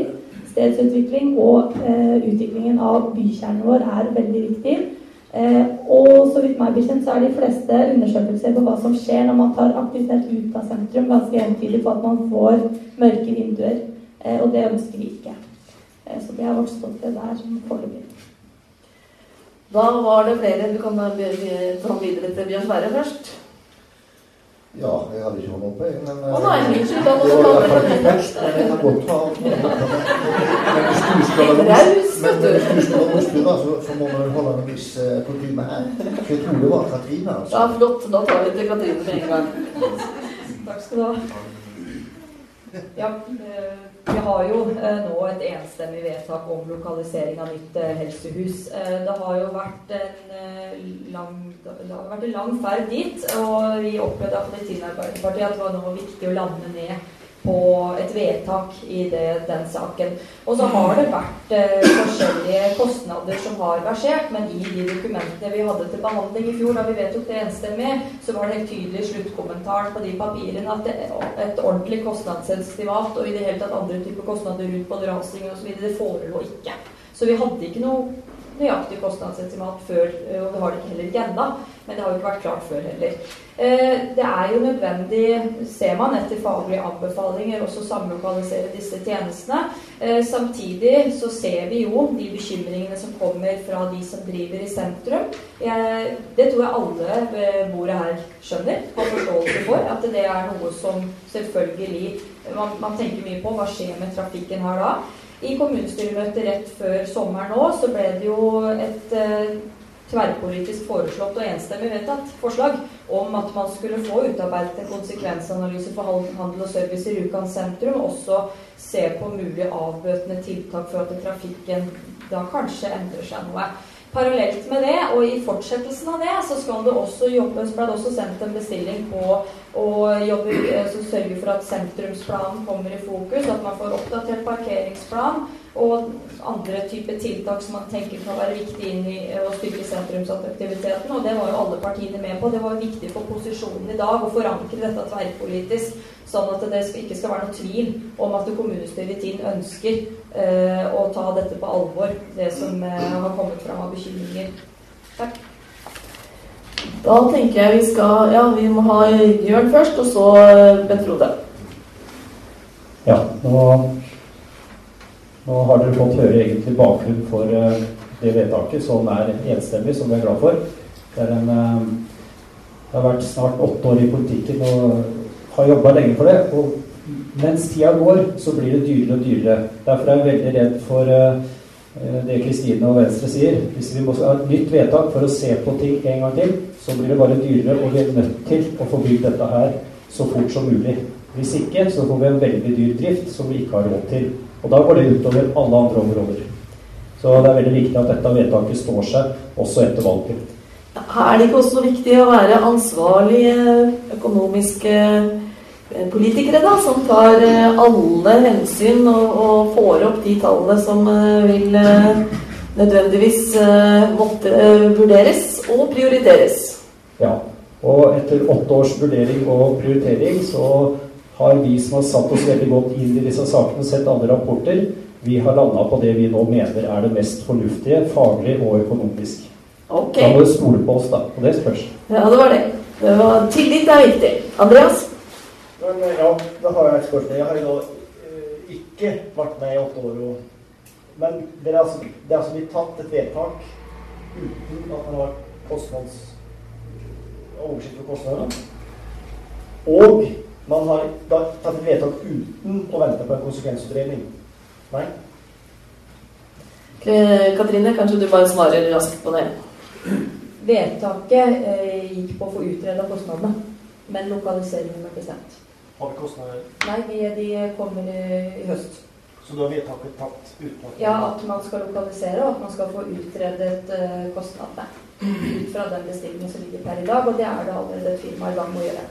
Stedsutvikling og eh, utviklingen av bykjernen vår er veldig viktig. Eh, og så vidt meg bekjent så er de fleste undersøkelser på hva som skjer når man tar aktivitet ut av sentrum, ganske entydig på at man får mørke vinduer. Eh, og det ønsker vi ikke. Eh, så det har vårt ståsted der foreløpig. Da var det flere. Du kan ta videre til Bjørn Sverre først. Ja, jeg hadde ikke hånda oppe, jeg. Men Å nei, unnskyld. Da må du ta det. Men jeg kan godt ta Men hvis du skal være motspiller, så, så må man holde en viss uh, kutyme her. For jeg tror det var Katrine. altså. Ja, flott. Da tar vi til Katrine med en gang. Takk skal du ha. Ja, eh, vi har jo eh, nå et enstemmig vedtak om lokalisering av nytt eh, helsehus. Det har jo vært en lang, det har vært en lang ferd dit, og vi opplevde at Arbeiderpartiet at det var nå viktig å lande ned på et vedtak i det, den saken. Og så har det vært eh, forskjellige kostnader som har versert, men i de dokumentene vi hadde til behandling i fjor, da vi vedtok det enstemmig, så var det helt tydelig sluttkommentar på de papirene at det, et ordentlig kostnadsestimat og i det hele tatt andre typer kostnader rundt både rasing osv. det forelå ikke. Så vi hadde ikke noe nøyaktig kostnadsestimat før, eh, og det har det heller ikke ennå. Men det har jo ikke vært klart før heller. Eh, det er jo nødvendig, ser man etter faglige anbefalinger, også samlokalisere disse tjenestene. Eh, samtidig så ser vi jo de bekymringene som kommer fra de som driver i sentrum. Det tror jeg alle bordet her skjønner, har forståelse for. At det er noe som selvfølgelig man, man tenker mye på. Hva skjer med trafikken her da? I kommunestyremøtet rett før sommeren nå så ble det jo et eh, tverrpolitisk foreslått og enstemmig vedtatt forslag om at man skulle få utarbeidet en konsekvensanalyse for handel og service i Rjukan sentrum, og også se på mulige avbøtende tiltak for at trafikken da kanskje endrer seg noe. Parallelt med det, og i fortsettelsen av det, så skal det også jobbes ble det også sendt en bestilling på å jobber, som sørger for at sentrumsplanen kommer i fokus, at man får oppdatert parkeringsplan og andre typer tiltak som man tenker kan være viktig inn i å styrke sentrumsattraktiviteten. Og det var jo alle partiene med på. Det var viktig for posisjonen i dag å forankre dette tverrpolitisk, sånn at det ikke skal være noen tvil om at kommunestyret i Tinn ønsker eh, å ta dette på alvor, det som eh, har kommet fram av bekymringer. Takk. Da tenker jeg vi skal Ja, vi må ha Jørn først, og så eh, Bent Frode. Ja, nå, nå har dere fått høre egentlig bakgrunn for uh, det vedtaket, som er enstemmig, som vi er glad for. Det, er en, uh, det har vært snart åtte år i politikken og har jobba lenge for det. Og mens tida går, så blir det dyrere og dyrere. Derfor er jeg veldig redd for det Kristine og Venstre sier. Hvis vi må ha et nytt vedtak for å se på ting en gang til, så blir det bare dyrere, og vi er nødt til å få bygd dette her så fort som mulig. Hvis ikke så får vi en veldig dyr drift som vi ikke har råd til. Og da går det utover alle andre områder. Så det er veldig viktig at dette vedtaket står seg også etter valget. Er det ikke også viktig å være ansvarlige økonomiske eh, politikere, da, som tar eh, alle hensyn og, og får opp de tallene som eh, vil nødvendigvis måtte vurderes og prioriteres? Ja. Og etter åtte års vurdering og prioritering så har vi som har satt oss veldig godt inn i disse sakene, sett alle rapporter, vi har landa på det vi nå mener er det mest fornuftige, faglig og økonomisk. Okay. Da må du stole på oss, da. Og det spørs. Ja, det var det. det var, tillit er viktig. Andreas? Men, ja, da har jeg et spørsmål. Jeg har jo uh, ikke vært med i åtte år. Og, men det er, altså, det er altså blitt tatt et vedtak uten at man har kostnads oversikt over kostnadene. Og man har da tatt et vedtak uten å vente på en konsekvensutredning. Nei? Katrine, kanskje du bare svarer raskt på det? Vedtaket eh, gikk på å få utreda kostnadene, men lokaliseringen ble bestemt. Har vi kostnader? Nei, de, de kommer i, i høst. Så da er vedtaket tatt uten at Ja, at man skal lokalisere, og at man skal få utredet uh, kostnadene. Ut fra den bestillingen som ligger per i dag, og det er det allerede et firma i gang med å gjøre.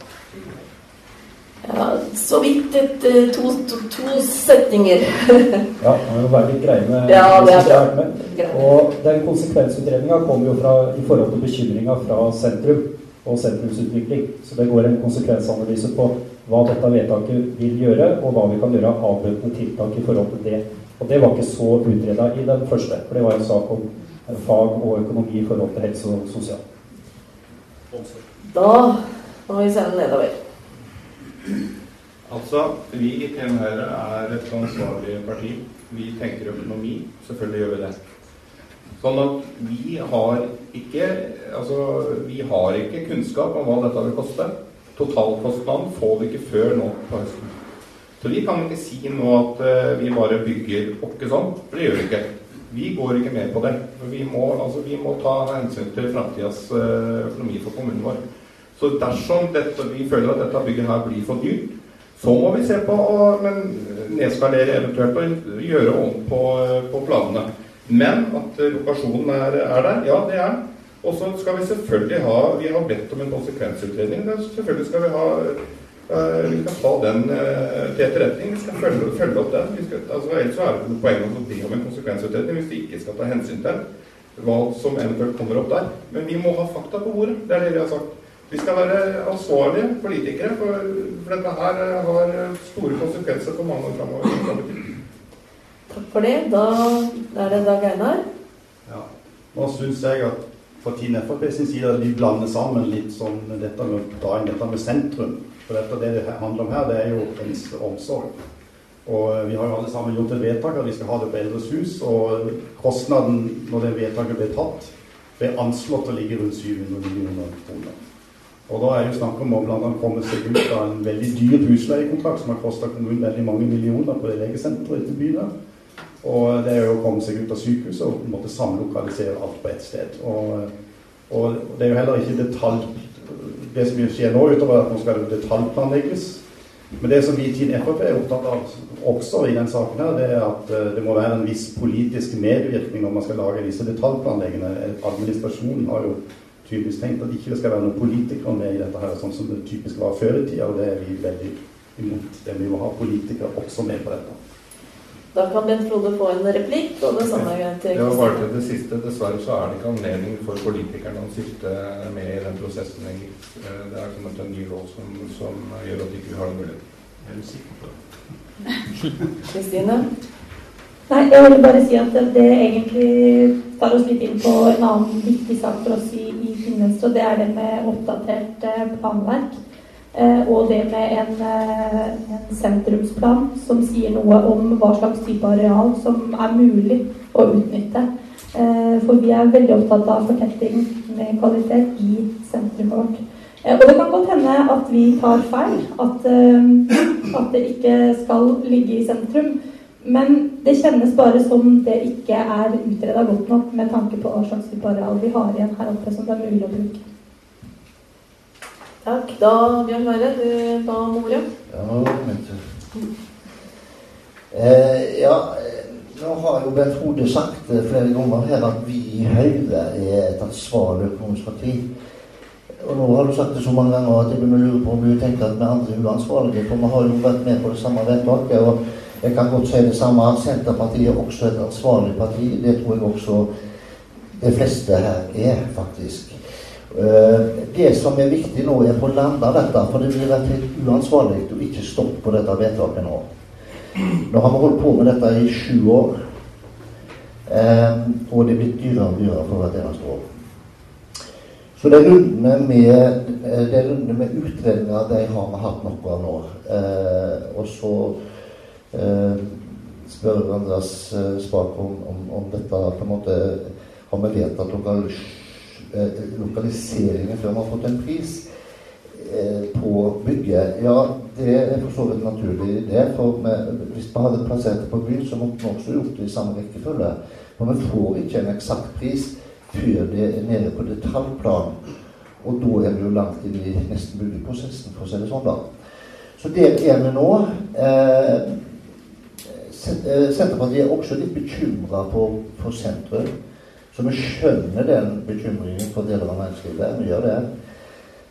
Ja, så vidt et, to, to, to setninger. ja, man må være litt greie med ja, det er bra. Med. Og den konsekvensutredninga kommer jo fra, i forhold til bekymringa fra sentrum og sentrumsutvikling. Så det går en konsekvensanalyse på hva dette vedtaket vil gjøre, og hva vi kan gjøre av avbøtende tiltak i forhold til det. Og det var ikke så utreda i den første, for det var en sak om fag og økonomi i forhold til helse og sosial. Da må vi sende nedover. Altså, vi i TN Høyre er et ansvarlig parti. Vi tenker økonomi. Selvfølgelig gjør vi det. Sånn at vi har ikke altså, vi har ikke kunnskap om hva dette vil koste. Totalkostnaden får vi ikke før nå på høsten. Så vi kan ikke si nå at uh, vi bare bygger åkke sånn, for det gjør vi ikke. Vi går ikke med på det. Vi må, altså, vi må ta hensyn til framtidas uh, økonomi for kommunen vår. Så dersom dette, vi føler at dette bygget her blir for dyrt, så må vi se på å nedskalere eventuelt og gjøre om på, på planene. Men at lokasjonen er, er, der, ja det er Og så skal vi selvfølgelig ha Vi har bedt om en konsekvensutredning. Selvfølgelig skal vi ha vi skal ta den uh, til etterretning. Vi skal følge, følge opp den. Skal, altså, ellers er det noe poeng å be om en konsekvensutredning hvis vi ikke skal ta hensyn til hva som eventuelt kommer opp der. Men vi må ha fakta på bordet. Det er det vi har sagt. Vi skal være ansvarlige politikere, for, for dette her eh, har store konsekvenser for mange år framover. Takk for det. Da er det Dag Einar. Ja. Nå syns jeg at fra Team Frp sin side at vi blander sammen litt sånn dette med, dette med sentrum. For dette, det det handler om her, det er jo ens omsorg. Og eh, vi har jo alle sammen gjort et vedtak at vi skal ha det på Eldres hus. Og kostnaden når det vedtaket ble tatt, ble anslått å ligge rundt 700 millioner kroner. Og da er det jo snakk om å bl.a. komme seg ut av en veldig dyr husleiekontrakt som har kosta kommunen veldig mange millioner på det legesenteret i byen. Og det er jo å komme seg ut av sykehuset og måtte samlokalisere alt på ett sted. Og, og, det er jo heller ikke detalj Det som skjer nå, utover at nå skal det detaljplanlegges. Men det som vi i Team Frp er opptatt av også i den saken, her, det er at eh, det må være en viss politisk medvirkning når man skal lage disse detaljplanleggene. Administrasjonen har jo tydeligvis tenkt at ikke det skal være noen politikere med i dette, her, sånn som det typisk var før i tida. Og det er vi veldig imot. Det vi må ha politikere også med på dette. Da kan Bent Frode få en replikk, og det samme til Ja, bare til det siste. Dessverre så er det ikke anledning for politikerne å sitte med i den prosessen lenger. Eh, Det er kommet en ny lov som, som gjør at vi ikke har den muligheten. Jeg er sikker på det. Kristine? Nei, jeg vil bare si at det egentlig tar oss litt inn på en annen viktig sak for oss i, i Finvenstre, og det er det med oppdatert planverk. Eh, og det med en, eh, en sentrumsplan som sier noe om hva slags type areal som er mulig å utnytte. Eh, for vi er veldig opptatt av fortetting med kvalitet i sentrumet vårt. Og det kan godt hende at vi tar feil, at, at det ikke skal ligge i sentrum. Men det kjennes bare som det ikke er utreda godt nok med tanke på hva slags type areal vi har igjen her oppe som det er mulig å bruke. Takk. Da, Bjørn Sverre, du ba om ordet. Ja, vet du. Eh, ja, eh, nå har jo Bent Hode sagt flere ganger her at vi i Høyre er et ansvarlig økonomisk parti. Og nå har du sagt det så mange ganger at jeg begynner å lure på om du tenker at vi andre er uansvarlige. For vi har jo vært med på det samme vedtaket. Og jeg kan godt si det samme Senterpartiet er også et ansvarlig parti. Det tror jeg også de fleste her er, faktisk. Eh, Det som er viktig nå, er å få landa dette. For det blir vært helt uansvarlig å ikke stoppe på dette vedtaket nå. Nå har vi holdt på med dette i sju år. Eh, og det blitt dyrere og dyrere for hvert eneste år. Så det rundene med, eh, rundene med utredninger de har vi hatt noe av nå. Og så spør Andreas Spak om, om, om dette på en måte Har vi vedtatt eh, lokaliseringen før man har fått en pris eh, på bygget? Ja, det er for så vidt naturlig det. For med, hvis man hadde plassert det på byen, så måtte man også gjort det i samme rekkefølge. For vi får ikke en eksakt pris før det er nede på detaljplan. Og da er vi jo langt inn i nesten byggeprosessen, for å si det sånn, da. Så der er vi nå. Eh, eh, Senterpartiet er også litt bekymra for, for sentrum. Så vi skjønner den bekymringen for deler av næringslivet. Vi gjør det.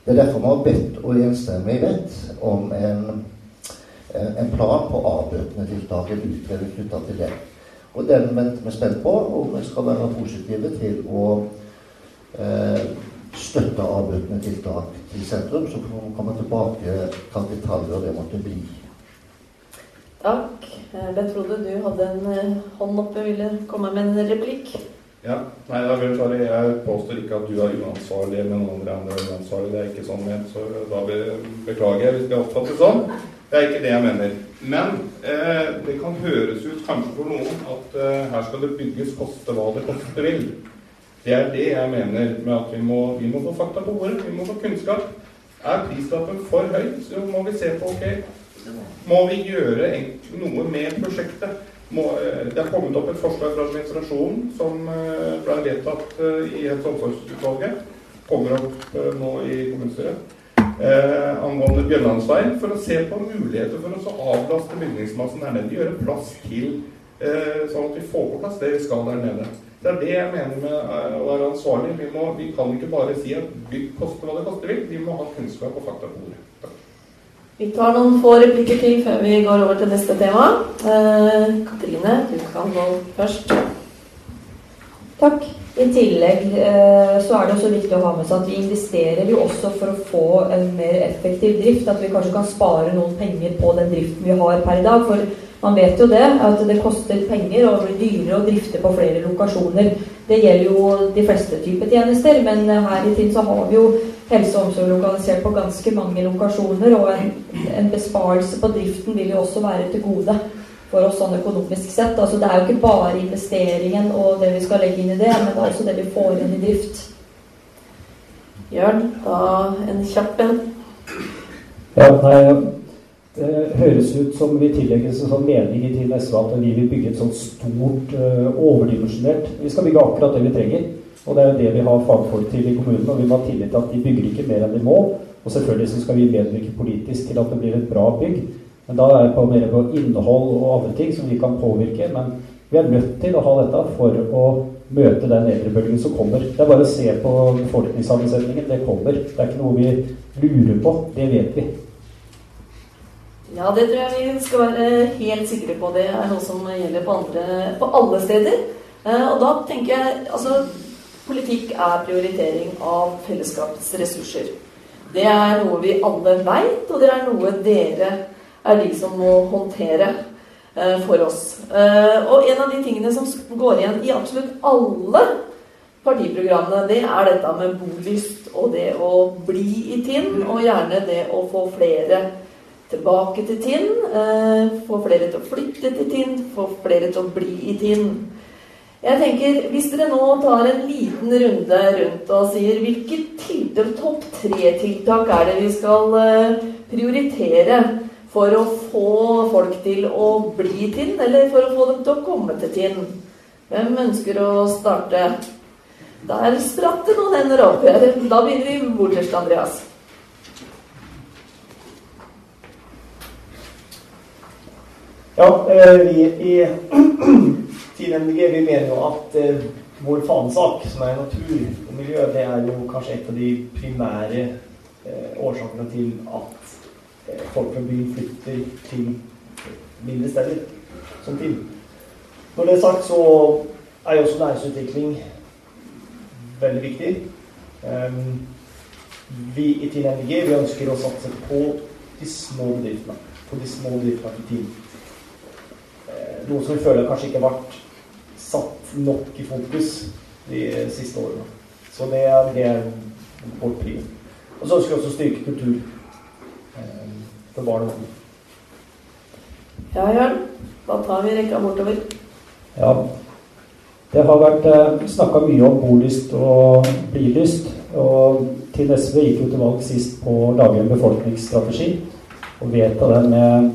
Det er derfor vi har bedt og enstemmig bedt om en, en plan på avbøtende tiltak, en utredning knytta til det. Og den venter vi spent på, og vi skal være positive til å eh, støtte avbøtende tiltak til sentrum. Så får vi komme tilbake til detaljer det måtte bli. Takk. Eh, Bent Frode, du hadde en eh, hånd oppe, ville komme med en replikk. Ja, nei, da jeg påstår ikke at du er uansvarlig, men andre er uansvarlig. Det er ikke sånn ment, så da be- beklager jeg hvis det oppfattes sånn. Det er ikke det jeg mener. Men eh, det kan høres ut kanskje for noen at eh, her skal det bygges koste hva det koste vil. Det er det jeg mener med at vi må, vi må få fakta på bordet. Vi må få kunnskap. Er prislappen for høy, så må vi se på ok, må vi gjøre noe med prosjektet. Eh, det er kommet opp et forslag fra administrasjonen som eh, ble vedtatt eh, i Helse- og omsorgsutvalget. Kommer opp nå i kommunestyret. Eh, angående Bjørnlandsveien, for å se på muligheter for å avlaste bygningsmassen der nede. Gjøre plass til eh, sånn at vi får på plass det vi skal der nede. Det er det jeg mener med å være ansvarlig. Vi, må, vi kan ikke bare si at bygg koster hva det koster vil. Vi må ha kunnskap og fakta på bordet. Takk. Vi tar noen få replikker til før vi går over til neste tema. Eh, Katrine, du kan gå først. Takk. I tillegg eh, så er det også viktig å ha med seg at vi investerer jo også for å få en mer effektiv drift. At vi kanskje kan spare noen penger på den driften vi har per i dag. For man vet jo det, at det koster penger og blir dyrere å drifte på flere lokasjoner. Det gjelder jo de fleste typer tjenester, men eh, her i tiden så har vi jo helse og omsorg lokalisert på ganske mange lokasjoner, og en, en besparelse på driften vil jo også være til gode for oss sånn økonomisk sett. Altså Det er jo ikke bare investeringen og det vi skal legge inn i det, men det er også det vi får inn i drift. Jørn, da en kjapp en. Ja, nei, det høres ut som vi tillegger en sånn mening i Team SV at vi vil bygge et sånt stort, eh, overdimensjonert Vi skal bygge akkurat det vi trenger. Og det er jo det vi har fagfolk til i kommunen. Og vi må ha tillit til at de bygger ikke mer enn de må. Og selvfølgelig så skal vi medvirke politisk til at det blir et bra bygg. Men da er det på mer på innhold og andre ting som vi kan påvirke. Men vi er nødt til å ha dette for å møte den eldrebølgen som kommer. Det er bare å se på befolkningssammensetningen. Det kommer. Det er ikke noe vi lurer på. Det vet vi. Ja, det tror jeg vi skal være helt sikre på. Det er noe som gjelder på, andre, på alle steder. Eh, og da tenker jeg altså Politikk er prioritering av fellesskapets ressurser. Det er noe vi alle veit, og det er noe dere er de som må håndtere eh, for oss. Eh, og en av de tingene som går igjen i absolutt alle partiprogrammene, det er dette med bolyst og det å bli i Tinn, og gjerne det å få flere tilbake til Tinn, eh, få flere til å flytte til Tinn, få flere til å bli i Tinn. Jeg tenker, Hvis dere nå tar en liten runde rundt og sier hvilke tiltak, topp tre-tiltak er det vi skal eh, prioritere for å få folk til å bli Tinn, eller for å få dem til å komme til Tinn? Hvem ønsker å starte? Der spratt det noen hender opp. Da begynner vi borterst, Andreas. Ja, eh, vi i Team MDG vi mener jo at eh, vår fanesak, som er natur og miljø, det er jo kanskje et av de primære eh, årsakene til at eh, folk fra byen flytter til mindre steder som Tinn. Når det er sagt, så er jo også næringsutvikling veldig viktig. Um, vi i Team MDG vi ønsker å satse på de små bedriftene. På de små bedriftene i Tinn. Eh, noe som vi føler kanskje ikke har vært satt nok i fokus de siste årene. Så det er, det er vårt prio. Og så ønsker vi også å styrke kultur eh, for barn og unge. Ja, Jørn. Da tar vi rekka bortover. Ja. Det har vært eh, snakka mye om bolyst og blilyst. Og til SV gikk jo til valg sist på å lage en befolkningsstrategi. Og vedta den med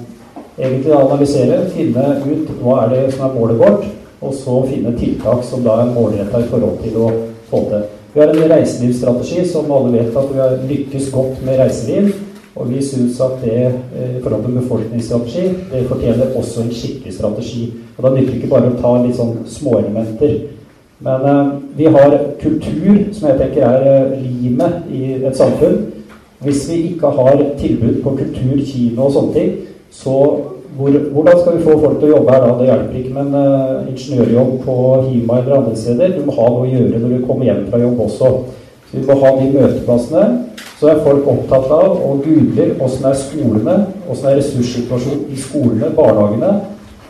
egentlig å analysere, finne ut hva er det som er målet vårt, og så finne tiltak som da er målretta i forhold til å få til. Vi har en reiselivsstrategi som alle vet at vi har lykkes godt med reiseliv. Og vi syns at det eh, i forhold til befolkningsstrategi, det fortjener også en skikkelig strategi. Og da nytter det ikke bare å ta litt sånn småelementer. Men eh, vi har kultur, som jeg tenker er eh, limet i et samfunn. Hvis vi ikke har tilbud på kultur, kino og sånne ting, så hvor, hvordan skal vi få folk til å jobbe her da? Det hjelper ikke med en uh, ingeniørjobb på Hima eller andre steder. Du må ha noe å gjøre når du kommer hjem fra jobb også. Så vi må ha de møteplassene. Så er folk opptatt av og googler åssen er skolene, åssen er ressurssituasjonen i skolene, barnehagene.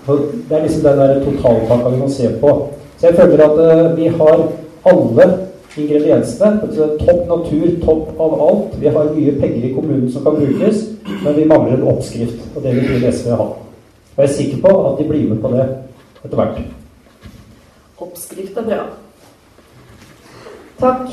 For det er liksom den der totalpakka vi må se på. Så jeg føler at uh, vi har alle ingrediensene. Topp natur, topp av alt. Vi har mye penger i kommunen som kan brukes, men vi mangler en oppskrift. Og det vil SV ha. Og jeg er sikker på at de blir med på det etter hvert. Oppskrift er bra. Takk.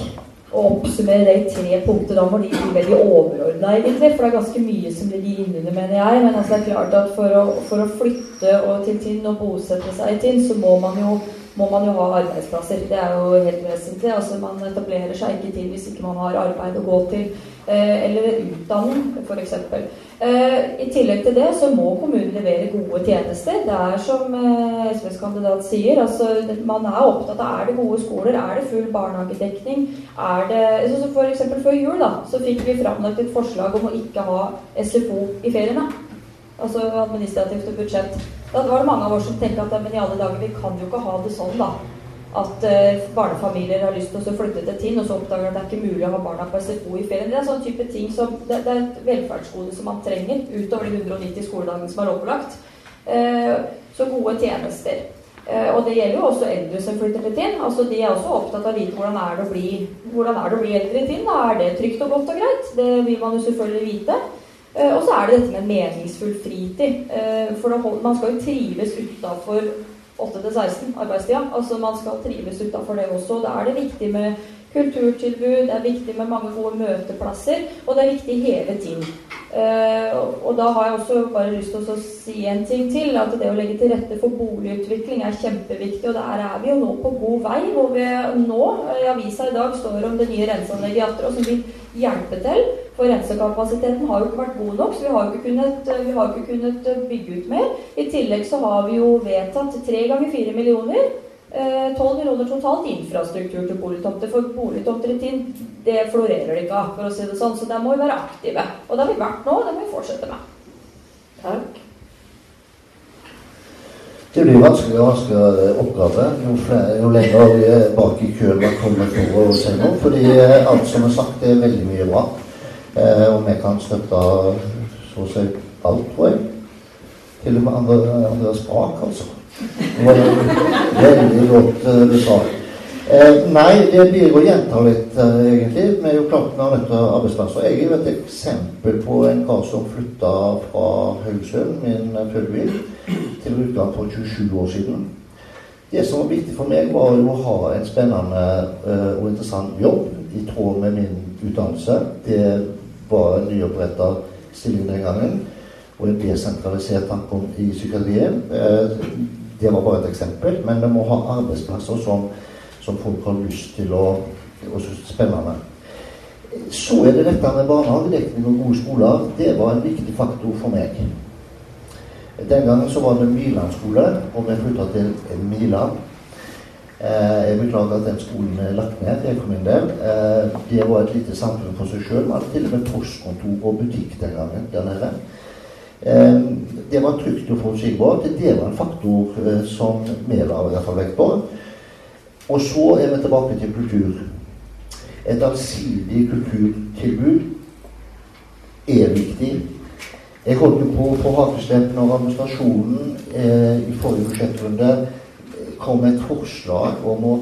Og oppsummere de tre punkter, da må de bli veldig overordna, egentlig. For det er ganske mye som ligger innunder, mener jeg. Men altså det er klart at for å, for å flytte til Tinn og bosette seg i Tinn, så må man jo må man jo ha arbeidsplasser. Det er jo helt vesentlig. Altså Man etablerer seg ikke til hvis ikke man har arbeid å gå til. Eh, eller utdanning, f.eks. Eh, I tillegg til det så må kommunen levere gode tjenester. Det er som eh, SVs kandidat sier, altså man er opptatt av er det gode skoler, er det full barnehagedekning, er det så eksempel før jul da, så fikk vi framlagt et forslag om å ikke ha SFO i feriene. Altså administrativt og budsjett. Da var det mange av oss som tenkte at men i alle dager, vi kan jo ikke ha det sånn, da. At uh, barnefamilier har lyst til å flytte til Tinn, og så oppdager at det er ikke mulig å ha barna på SFO i ferien. Det er sånn type ting som, det, det er et velferdsgode som man trenger, utover de 190 skoledagene som er lovpålagt. Uh, så gode tjenester. Uh, og det gjelder jo også eldre som flytter til Tinn. Altså, de er også opptatt av å vite hvordan er det å bli, hvordan er det å bli eldre i Tinn. Er det trygt og godt og greit? Det vil man jo selvfølgelig vite. Eh, og så er det dette med meningsfull fritid. Eh, for man skal jo trives utafor 8-16 arbeidstida. Altså man skal trives utafor det også. Da er det viktig med kulturtilbud, det er viktig med mange gode møteplasser, og det er viktig hele tiden. Eh, og da har jeg også bare lyst til å si en ting til. At det å legge til rette for boligutvikling er kjempeviktig. Og der er vi jo nå på god vei. Hvor vi nå, i avisa i dag, står om det nye renseanlegget i Atter som vil hjelpe til. For rensekapasiteten har jo ikke vært god nok, så vi har jo ikke kunnet, vi ikke kunnet bygge ut mer. I tillegg så har vi jo vedtatt tre ganger fire millioner 12 eh, millioner totalt infrastruktur til boligtomter. For boligtomter i Tinn, det florerer det ikke av, for å si det sånn. Så der må vi være aktive. Og det har vi vært nå, og det må vi fortsette med. Takk. Det blir vanskeligere og vanskeligere oppgave jo, flere, jo lenger er bak i køen man kommer for å se noe. Fordi eh, alt som er sagt, er veldig mye bra. Eh, og vi kan støtte så å si alt, tror jeg. Til og med Andreas Brak, altså. Veldig godt du sa. Eh, nei, det blir å gjenta litt, eh, egentlig. Vi er jo klart vi har møtt arbeidsplasser. Jeg er jo et eksempel på en kar som flytta fra Haugesund, min fødeby, til Rjukan for 27 år siden. Det som var viktig for meg, var jo å ha en spennende eh, og interessant jobb i tråd med min utdannelse. Det var en nyoppretta stilling den gangen og en desentralisert tanke i psykiatrien. Det var bare et eksempel. Men vi må ha arbeidsplasser som, som folk har lyst til å og synes er spennende. Så er det dette med barnehagedekning og gode skoler. Det var en viktig faktor for meg. Den gangen så var det Milan skole, og vi flytta til Milan. Eh, jeg beklager at den skolen er lagt ned, det for min del. Eh, det var et lite samfunn for seg sjøl. Man hadde til og med postkontor og butikk den gangen der nede. Eh, det var trygt og forutsigbart. Det var en faktor eh, som vi la i hvert fall vekt på. Og så er vi tilbake til kultur. Et allsidig kulturtilbud er viktig. Jeg holdt jo på på Hakeslepp når administrasjonen eh, i forrige budsjettrunde kom med et forslag om å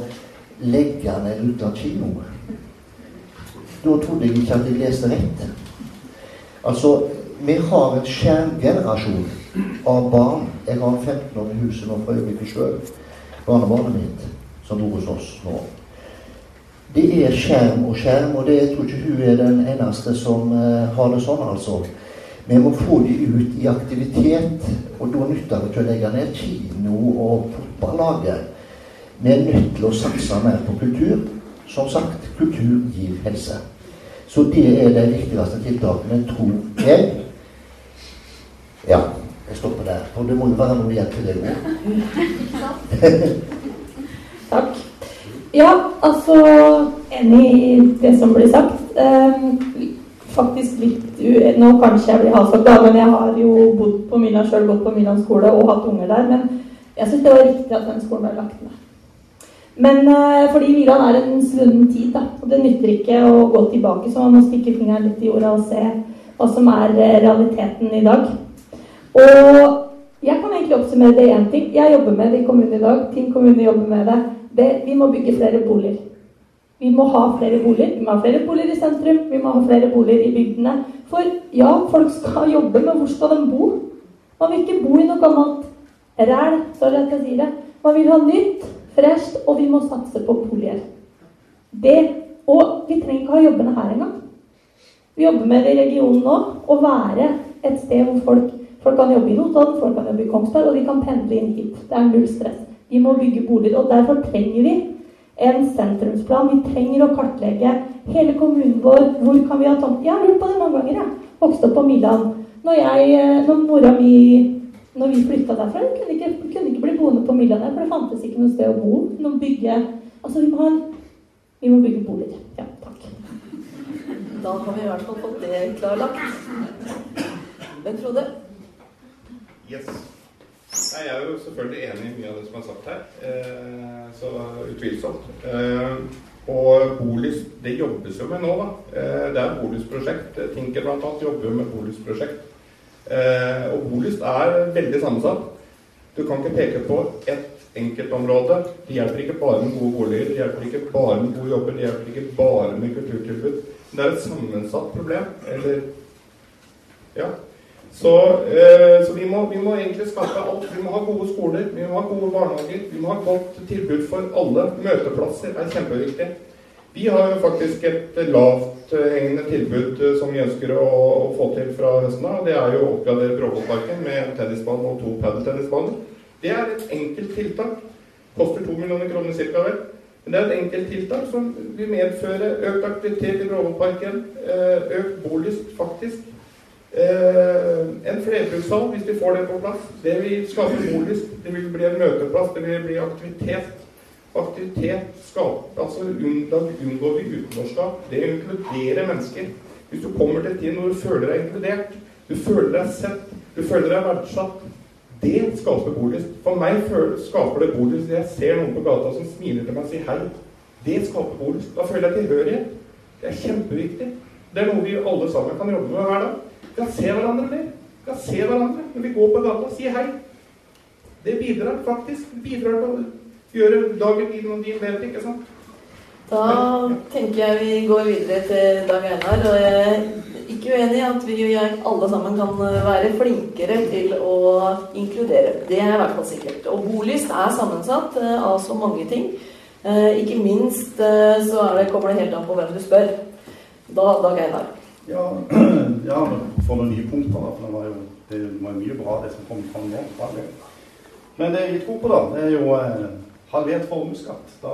legge ned Ruta kino. Da trodde jeg ikke at jeg leste rett. Altså, vi har en skjermgenerasjon av barn. Jeg har en 15 år i huset nå for øyeblikket sjøl. Barnebarnet mitt som bor hos oss nå. Det er skjerm og skjerm, og det, jeg tror ikke hun er den eneste som uh, har det sånn, altså. Vi må få de ut i aktivitet, og da nytter det ikke å legge ned kino og fotballaget. Vi er nødt til å satse mer på kultur. Som sagt, kultur gir helse. Så det er de viktigste tiltakene, tror jeg. Ja, jeg stopper der. Og det må jo være noe igjen til det med. Takk. Ja, altså Enig i det som blir sagt. Um, faktisk litt Nå kanskje jeg blir halshogd, men jeg har jo bodd på Milan sjøl, gått på Milan skole og hatt unger der. Men jeg syns det var riktig at den skolen ble lagt ned. Men uh, fordi Milan er en svunnen tid, da, og det nytter ikke å gå tilbake, så man må stikke fingeren litt i jorda og se hva som er eh, realiteten i dag. Og jeg kan egentlig oppsummere det én ting. Jeg jobber med det i kommunen i dag. Tinn kommune jobber med det. det. Vi må bygge flere boliger. Vi må ha flere boliger. Vi må ha flere boliger i sentrum. Vi må ha flere boliger i bygdene. For ja, folk skal jobbe, men hvor skal de bo? Man vil ikke bo i noe gammelt ræl, sorry at jeg sier det. Man vil ha nytt, fresht, og vi må satse på boliger. Det, og vi trenger ikke ha jobbene her engang. Vi jobber med det i regionen nå. Å være et sted hvor folk Folk kan jobbe i Notodden, folk kan jobbe i Kongsberg, og de kan pendle inn hit. Det er null stress. Vi må bygge boliger. Og derfor trenger vi en sentrumsplan. Vi trenger å kartlegge hele kommunen vår. Hvor kan vi ha tomt? Jeg har lurt på det mange ganger. Jeg vokste opp på Milan. Når, jeg, når mora mi når vi flytta derfra, kunne ikke, kunne ikke bli boende på Milan, for det fantes ikke noe sted å bo. Noe bygge. Altså, vi må, ha vi må bygge boliger. Ja, takk. Da har vi i hvert fall fått det klarlagt. Men Frode? Yes. Jeg er jo selvfølgelig enig i mye av det som er sagt her. Eh, så utvilsomt. Eh, og Bolyst, det jobbes jo med nå, da. Eh, det er Bolyst-prosjekt. Tinker bl.a. jobber jo med Bolyst-prosjekt. Eh, og Bolyst er veldig sammensatt. Du kan ikke peke på ett enkeltområde. Det hjelper ikke bare med gode boliger, det hjelper ikke bare med gode jobber, det hjelper ikke bare med kulturtilbud. Det er et sammensatt problem. Eller Ja. Så, eh, så vi, må, vi, må, egentlig skaffe alt. Vi må ha gode skoler, vi må ha gode barnehager, vi må ha godt tilbud for alle. Møteplasser er kjempeviktig. Vi har jo faktisk et lavthengende tilbud eh, som vi ønsker å, å få til fra høsten av. Det er jo å oppgradere Bråvollparken med tennisbane og to padeltennisbaner. Det er et enkelt tiltak. Koster to millioner kroner ca. vel. Men det er et enkelt tiltak som vil medføre økt aktivitet i Bråvollparken. eh, Økt bolyst, faktisk. Eh, en flerbrukshall, hvis vi får det på plass. Det vil skape bolyst. Det vil bli en møteplass. Det vil bli aktivitet. Aktivitet skaper altså Da unngår vi utenforskap. Det inkluderer mennesker. Hvis du kommer til et tid hvor du føler deg inkludert, du føler deg sett, du føler deg verdsatt, det skaper bolyst. For meg skaper det bolyst når jeg ser noen på gata som smiler til meg og sier hei. Det skaper bolyst. Da føler jeg tilhørighet. Det er kjempeviktig. Det er noe vi alle sammen kan jobbe med hver dag. Vi kan se hverandre mer. Vi kan se hverandre når vi går på gata og sier hei. Det bidrar faktisk. Det bidrar til å gjøre dagen din og din bedre, ikke sant? Da tenker jeg vi går videre til Dag Einar. Og jeg er ikke uenig i at vi alle sammen kan være flinkere til å inkludere. Det er i hvert fall sikkert. Og bolyst er sammensatt eh, av så mange ting. Eh, Ikke minst eh, så det, kommer det helt an på hvem du spør. Da, Dag Einar. Ja, ja for noen nye punkter, da. For det var jo det var mye bra, det som kom fram nå. Men det vi tror på, da, det er jo eh, halvert formuesskatt. Da,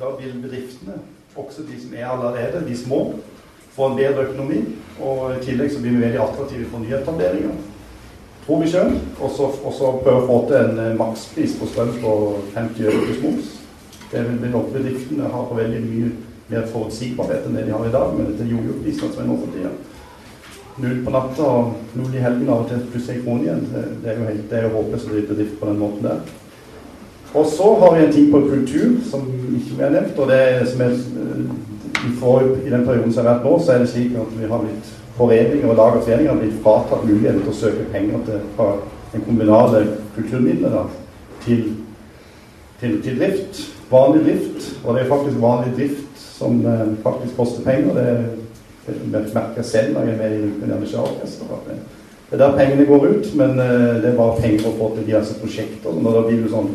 da vil bedriftene, også de som er allerede, de små, få en bedre økonomi. Og i tillegg så blir vi veldig attraktive for nyetableringer. Tror vi sjøl. Og så prøve å få til en eh, makspris på strøm på 50 øre pluss moms. Det vil bedriftene ha på veldig mye mer forutsigbarhet enn det de har i dag med dette jojo-prisene som er nå for tida. Null på natta og null i helgen av og til pluss en krone igjen. Det, er jo helt, det er jo håpløst å drive bedrift på den måten der. Og så har vi en ting på kultur som ikke har nevnt. og det er som er, eh, i, for, I den perioden som har vært nå, så er det slik at vi har blitt foreninger og lag og foreninger har blitt fratatt muligheten til å søke penger til, fra den kommunale kulturmidlene til, til, til drift. Vanlig drift. Og det er faktisk vanlig drift som eh, faktisk koster penger. Det, det merker jeg selv når jeg er med i Rjukan Orkester. det- er der pengene går ut, men eh, det er bare penger å få til diverse prosjekter. Og da blir du sånn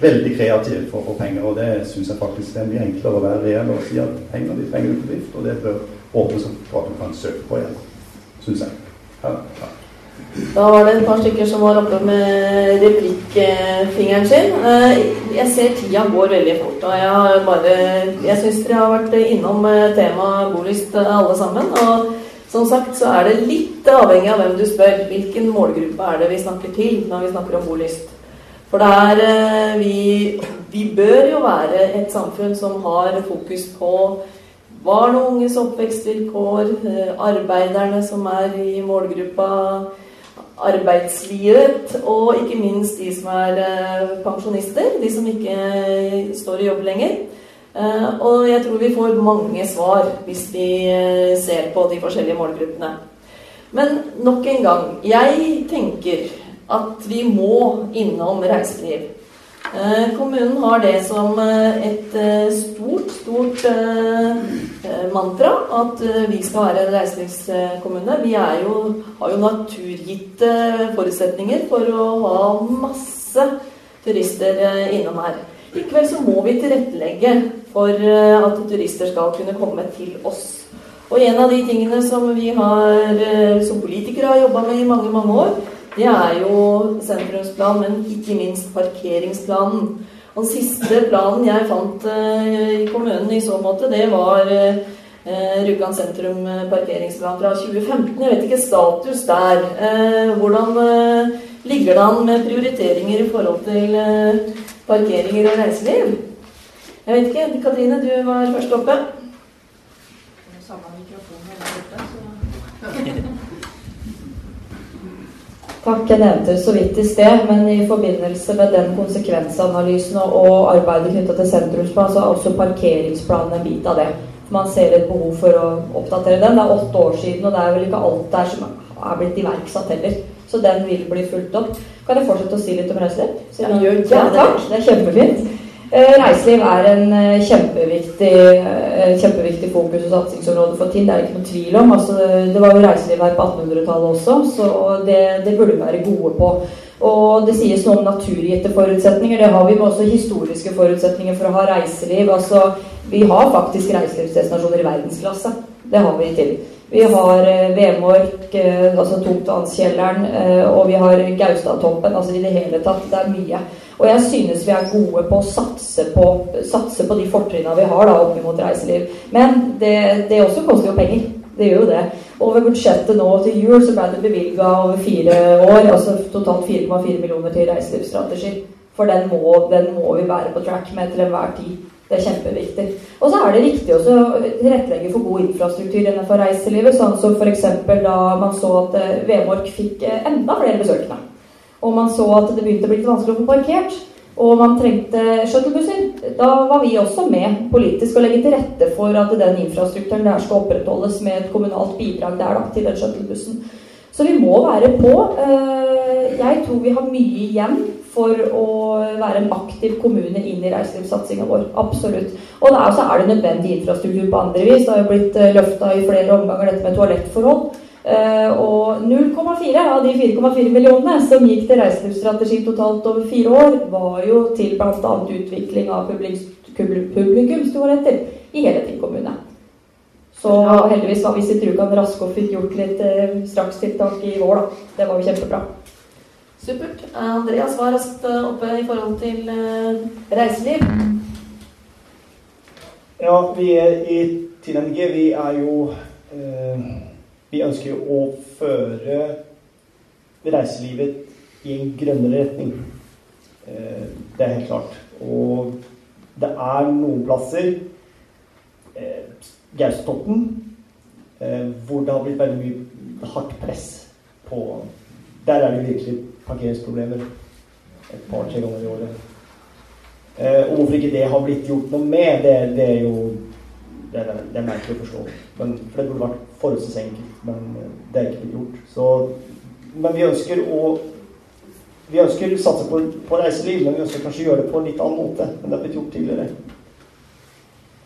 veldig kreativ for å få penger, og det syns jeg faktisk det er mye enklere å være reell og si at penger de trenger du til drift, og det bør åpnes opp for at du kan søke på igjen. Syns jeg. Ja, ja. Da var det et par stykker som var oppe med replikkfingeren sin. Eh, Jeg ser tida går veldig fort, og jeg bare Jeg syns dere har vært innom eh, temaet bolyst eh, alle sammen. Og som sagt så er det litt avhengig av hvem du spør. Hvilken målgruppe er det vi snakker til når vi snakker om bolyst? For det er vi, vi bør jo være et samfunn som har fokus på barn og unges oppvekstvilkår, arbeiderne som er i målgruppa, arbeidslivet, og ikke minst de som er eh, pensjonister, de som ikke eh, står i jobb lenger. Eh, Og jeg tror vi får mange svar hvis vi ser på de forskjellige målgruppene. Men nok en gang, jeg tenker at vi må innom reiseliv. Eh, Kommunen har det som eh, et eh, stort, stort mantra at vi skal være en reiselivskommune. Vi jo, har jo naturgitte forutsetninger for å ha masse turister innom her. Likevel så må vi tilrettelegge for at turister skal kunne komme til oss. Og en av de tingene som vi har som politikere har jobba med i mange, mange år, det er jo sentrumsplanen, men ikke minst parkeringsplanen. Og Den siste planen jeg fant eh, i kommunen i så måte, det var eh, Rjukan sentrum eh, parkeringsplan fra 2015. Jeg vet ikke status der. Eh, hvordan ligger det an med prioriteringer i forhold til parkeringer og reiseliv? Jeg vet ikke. Katrine, du var først oppe. Takk, jeg nevnte det så vidt i sted, men i forbindelse med den konsekvensanalysen og arbeidet knytta til sentrumsplan, så er også parkeringsplanen en bit av det. Man ser et behov for å oppdatere den. Det er åtte år siden, og det er vel ikke alt der som er blitt iverksatt heller. Så den vil bli fulgt opp. Kan jeg fortsette å si litt om reiseliv? Ja, ja, takk. Det er kjempefint. Eh, Reiseliv er en eh, kjempeviktig, eh, kjempeviktig fokus- og satsingsområde for TIN. Det er ikke noen tvil om. Altså, det var jo reiseliv her på 1800-tallet også, så det, det burde vi være gode på. Og det sies noe om naturgitte forutsetninger. Det har vi, men også historiske forutsetninger for å ha reiseliv. Altså, Vi har faktisk reiselivsdestinasjoner i verdensklasse. Det har vi til. Vi har Vemork, altså Tungtvannskjelleren, og vi har Gaustatoppen. Altså i det hele tatt. Det er mye. Og jeg synes vi er gode på å satse på, satse på de fortrinnene vi har da opp mot reiseliv. Men det, det også koster jo penger. Det gjør jo det. Over budsjettet nå til jul så ble det bevilga over fire år, altså totalt 4,4 millioner til reiselivsstrategi. For den må, den må vi være på track med til enhver tid. Det er kjempeviktig. Og så er det viktig å tilrettelegge for god infrastruktur innenfor reiselivet. Sånn som f.eks. da man så at eh, Vemork fikk eh, enda flere besøkende. Og man så at det begynte å bli litt vanskelig å få parkert. Og man trengte shuttlebusser. Da var vi også med politisk å legge til rette for at den infrastrukturen der skal opprettholdes med et kommunalt bidrag der da, til den shuttlebussen. Så vi må være på. Eh, jeg tror vi har mye igjen for å være en aktiv kommune inn i reiselivssatsinga vår. Absolutt. Og så er det nødvendig infrastruktur på andre vis. Det har jo blitt eh, løfta i flere omganger dette med toalettforhold. Uh, og 0,4 av de 4,4 millionene som gikk til reiselivsstrategi totalt over fire år, var jo til bl.a. utvikling av publikumstoaletter i hele Tinn kommune. Så heldigvis var vi sitt Rjukan raske og fikk gjort litt uh, strakstiltak i vår, da. Det var jo kjempebra. Supert. Andreas var raskt eh, oppe i forhold til uh, reiseliv. Ja, vi er i TNG. Vi er jo uh, Vi ønsker jo å føre reiselivet i en grønnere retning. Uh, det er helt klart. Og det er noen plasser uh, Gaustatoppen, hvor det har blitt veldig mye hardt press på Der er det virkelig parkeringsproblemer et par-tre ganger i året. Eh, og hvorfor ikke det har blitt gjort noe med, det, det er jo det er, det er merkelig å forstå. Men, for det burde vært forholdsvis enkelt, men eh, det er ikke blitt gjort. Så, men vi ønsker å vi ønsker satse på, på, reiseliv, men vi ønsker kanskje å gjøre det på en litt annen måte enn det har blitt gjort tidligere.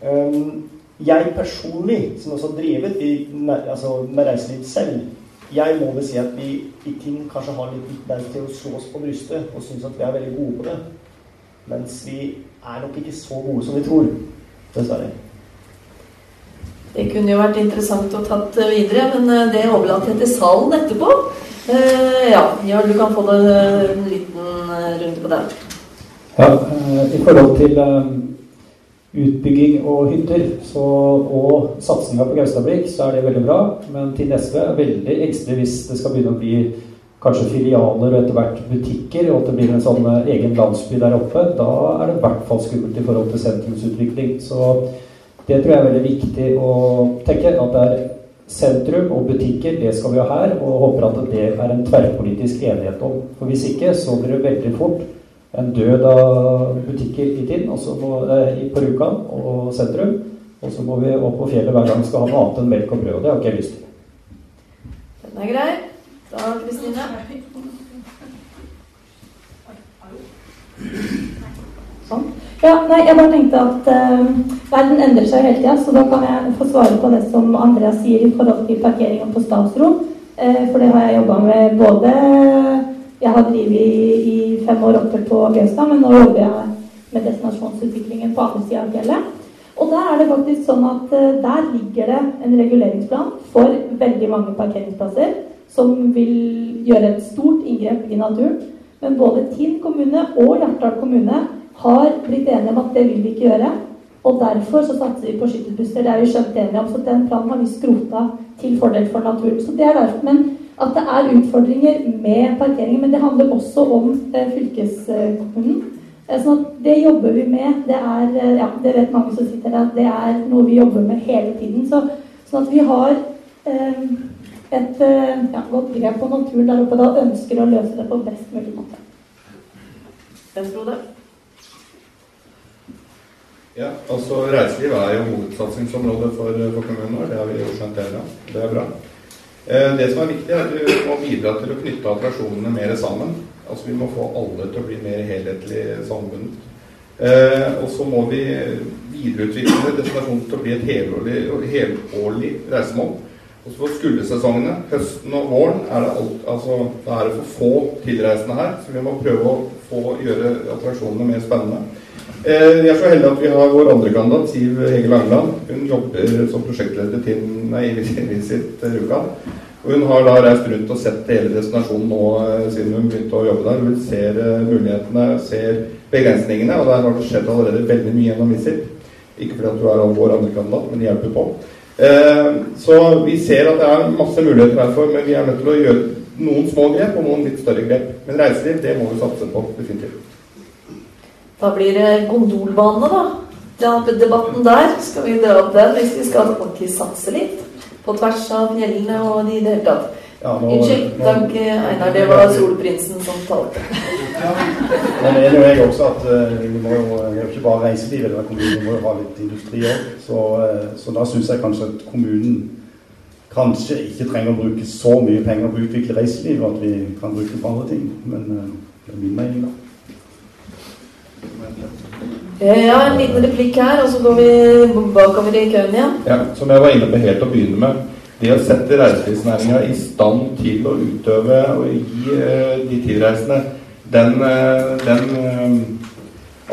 Um, jeg personlig, som også har drevet i, altså, med reiseliv selv, jeg må vel si at vi i ting kanskje har litt tendens til å slå oss på brystet og synes at vi er veldig gode på det. Mens vi er nok ikke så gode som vi tror. Dessverre. Det kunne jo vært interessant å tatt videre, men eh, det overlater jeg til salen etterpå. Ja, ja, Jarl, du kan få deg en liten eh, runde på den. Ja, I forhold til utbygging og hytter så, og satsinga på Gaustadblikk, så er det veldig bra. Men til SV er veldig engstelig hvis det skal begynne å bli kanskje filialer og etter hvert butikker, og at det blir en sånn eh, egen landsby der oppe. Da er det i hvert fall skummelt i forhold til sentrumsutvikling. Så det tror jeg er veldig viktig å tenke. At det er sentrum og butikker, det skal vi ha her. Og håper at det er en tverrpolitisk enighet om. For hvis ikke, så blir det veldig fort en død av butikker i Tinn, eh, på Rjukan og sentrum. Og så må vi opp på fjellet hver gang vi skal ha noe annet enn melk og brød. Og det har ikke jeg lyst til. Den er grei. Da, Kristine. Sånn. Ja, nei, jeg bare tenkte at uh, verden endrer seg hele tida, så da kan jeg få svare på det som Andreas sier i forhold til parkeringen på Statsro. Uh, for det har jeg jobba med både jeg har drevet i fem år oppe på Gaustad, men nå jobber jeg med destinasjonsutviklingen på andre sida av fjellet. Og der er det faktisk sånn at uh, der ligger det en reguleringsplan for veldig mange parkeringsplasser som vil gjøre et stort inngrep i naturen. Men både Tinn kommune og Hjartdal kommune har blitt enige om at det vil vi ikke gjøre. Og derfor så satser vi på skyttelbusser. Det er vi skjønt enige om. Så den planen har vi skrota til fordel for naturen. Så det er derfor. Men at det er utfordringer med parkeringen. Men det handler også om eh, fylkeskommunen. Eh, sånn at det jobber vi med. Det er, eh, ja, det vet mange som sitter der, det er noe vi jobber med hele tiden. Så, sånn at vi har eh, et ja, godt grep på naturen der oppe da ønsker å løse det på best mulig måte. Frode? Ja, altså Reiseliv er jo hovedsatsingsområdet for, for kommunen. Det har vi jo skjønt hele. Det er bra. Eh, det som er viktig, er at vi må bidra til å knytte attraksjonene mer sammen. Altså Vi må få alle til å bli mer helhetlig sammenbundet. Eh, og så må vi videreutvikle destinasjonen til å bli et helårlig, helårlig reisemål. Og så for skuldersesongene, høsten og våren, er det, alt, altså, det er for få tilreisende her. Så vi må prøve å få gjøre attraksjonene mer spennende. Eh, Jeg er så heldig at vi har vår andre kandidat, Siv Hege Langeland. Hun jobber som prosjektleder til nei, Visit Rjukan. Og hun har da reist rundt og sett hele destinasjonen nå eh, siden hun begynte å jobbe der. Hun ser eh, mulighetene, ser begrensningene, og der har det skjedd allerede veldig mye gjennom Visit. Ikke fordi at du er vår andre kandidat, men hjelper på. Eh, Så vi ser at det er masse muligheter derfor, men vi er nødt til å gjøre noen små grep og noen litt større grep. Men reiseliv, det må vi satse på, definitivt. Da blir det gondolbane, da. Ja, debatten der. Skal vi dra opp den hvis vi skal ordentlig satse litt? På tvers av fjellene og de i det hele tatt. Ja, nå- Unnskyld. nå- Takk, Einar. Det var solprinsen som talte. Men det er jo jeg også at uh, vi må jo ikke bare reiselivet i denne kommunen, vi må jo ha litt industri òg. Så, uh, så da syns jeg kanskje at kommunen kanskje ikke trenger å bruke så mye penger på å utvikle reiseliv at vi kan bruke det på andre ting. Men uh, det er min mening, da. Eh, Ja, en liten replikk her, og så går vi bakover i køen igjen. Ja, som jeg var inne på helt å begynne med. Det å sette reiselivsnæringa i stand til å utøve og gi eh, de tilreisende den, eh, den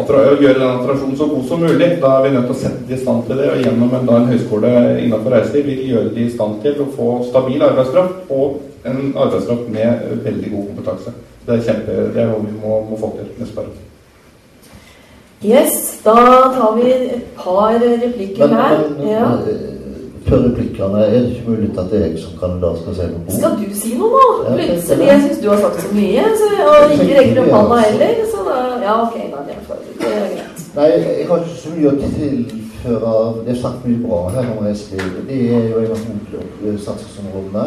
å gjøre den attraksjonen så god som mulig. Da er vi nødt til å sette de i stand til det. Og gjennom en, da, en høyskole innenfor reiseliv vil gjøre de i stand til å få stabil arbeidskraft og en arbeidskraft med veldig god kompetanse. Det er kjempe, det er noe vi må, må få til neste år. Yes, da tar vi et par replikker Men, her. men Ja. eh, før replikkene, er det ikke mulig at jeg som kandidat skal si noe? Skal du si noe nå? Ja, Plutselig. Jeg syns du har sagt så mye, så, og ikke rekker opp hånda heller. Så da Ja, ok, da. Det er greit. Nei, jeg har ikke så mye å tilføre. Det er sagt mye bra her om reiseliv. Det er jo en av hovedsatsingsområdene.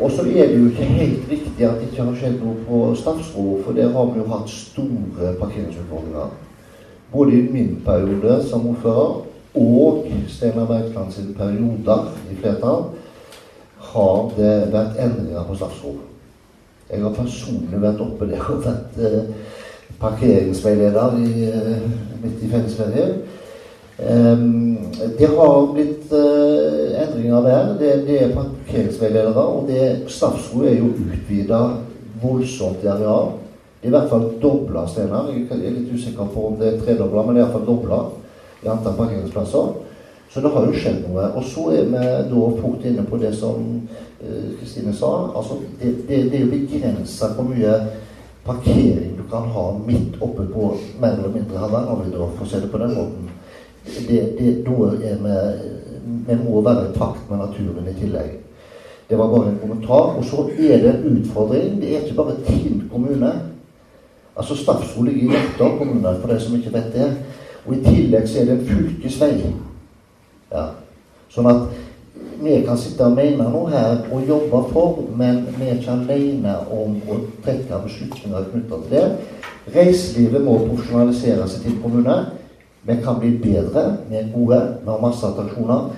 Og så er det jo ikke helt riktig at det ikke har skjedd noe på Stafsro, for der har vi jo hatt store parkeringsutfordringer. Både i min periode som ordfører og Steinar Bergland sine perioder i flertall har det vært endringer på Stafsro. Jeg har personlig vært oppe der og vært eh, parkeringsveileder i, eh, midt i fellesferien. Um, det har blitt uh, endringer der. Det, det er parkeringsveiledere, og Stafsro er jo utvida voldsomt i areal. I hvert fall dobla Steinar. Jeg er litt usikker på om det er tredobla, men det er iallfall dobla i antall parkeringsplasser. Så det har jo skjedd noe. Og så er vi da fort inne på det som eh, Kristine sa. Altså, det, det, det er jo begrensa hvor mye parkering du kan ha midt oppe på mer eller mindre Hardangervidda, for å si det på den måten. Det, da vi må være i takt med naturen i tillegg. Det var bare en kommentar. Og så er det en utfordring. Det er ikke bare Tinn kommune. Altså Stafsro ligger i Hjertdal kommune, for de som ikke vet det. Og i tillegg så er det en fylkesvei. Ja. Sånn at vi kan sitte og mene noe her og jobbe for, men vi er ikke alene om å trekke beslutninger knyttet til det. Reiselivet må profesjonalisere seg til kommune. Vi kan bli bedre, vi er gode, vi har masse attraksjoner.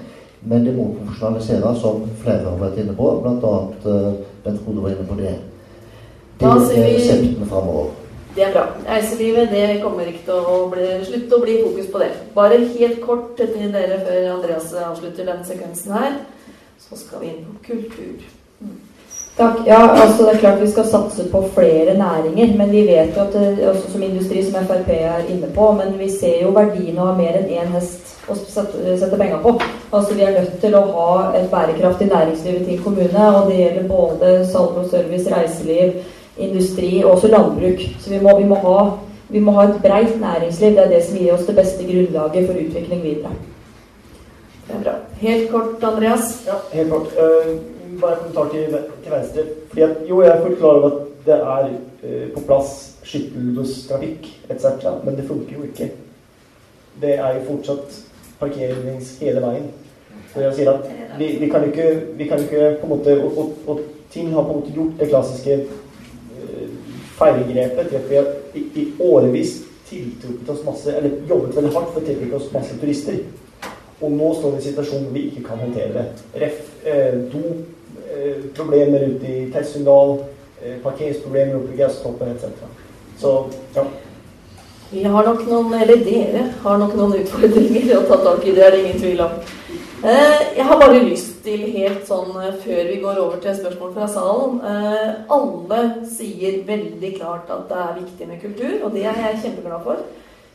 Men det må profesjonaliseres, som flere har vært inne på. Bl.a. Uh, Bent Frode var inne på det. Det er resepten framover. Det er bra. Reiselivet det kommer ikke til å bli, slutte å bli fokus på det. Bare helt kort til dere før Andreas avslutter den sekvensen her. Så skal vi inn på kultur. Takk. Ja, altså Det er klart vi skal satse på flere næringer, men vi vet jo at det, også som industri, som Frp er inne på, men vi ser jo verdien av mer enn én hest å sette, sette penger på. Altså Vi er nødt til å ha et bærekraftig næringsliv i Tinn kommune, og det gjelder både salg og service, reiseliv, industri og også landbruk. Så vi må, vi må, ha, vi må ha et breit næringsliv. Det er det som gir oss det beste grunnlaget for utvikling videre. Det er bra. Helt kort, Andreas. Ja, helt kort. Uh, bare en kommentar til, til Venstre. Fordi at, jo, jeg er fullt klar over at det er uh, på plass skyttelbusstrafikk etc., men det funker jo ikke. Det er jo fortsatt parkerings hele veien. Så jeg sier at vi, vi kan jo ikke, vi kan ikke på en måte og, og, og ting har på en måte gjort det klassiske feilgrepet til at vi i, årevis tiltrukket oss masse, eller jobbet veldig hardt for å tiltrekke oss masse turister. Og nå står vi i en situasjon hvor vi ikke kan håndtere det. Ref. Eh, do, eh, problemer ute i Tessundal, eh, parkeringsproblemer oppe i Gausstoppen etc. Så ja. Vi har nok noen, eller dere har nok noen utfordringer å ta tak i, det er det ingen tvil om. Eh, Jeg har bare lyst til, helt sånn eh, før vi går over til spørsmål fra salen eh, Alle sier veldig klart at det er viktig med kultur, og det er jeg kjempeglad for.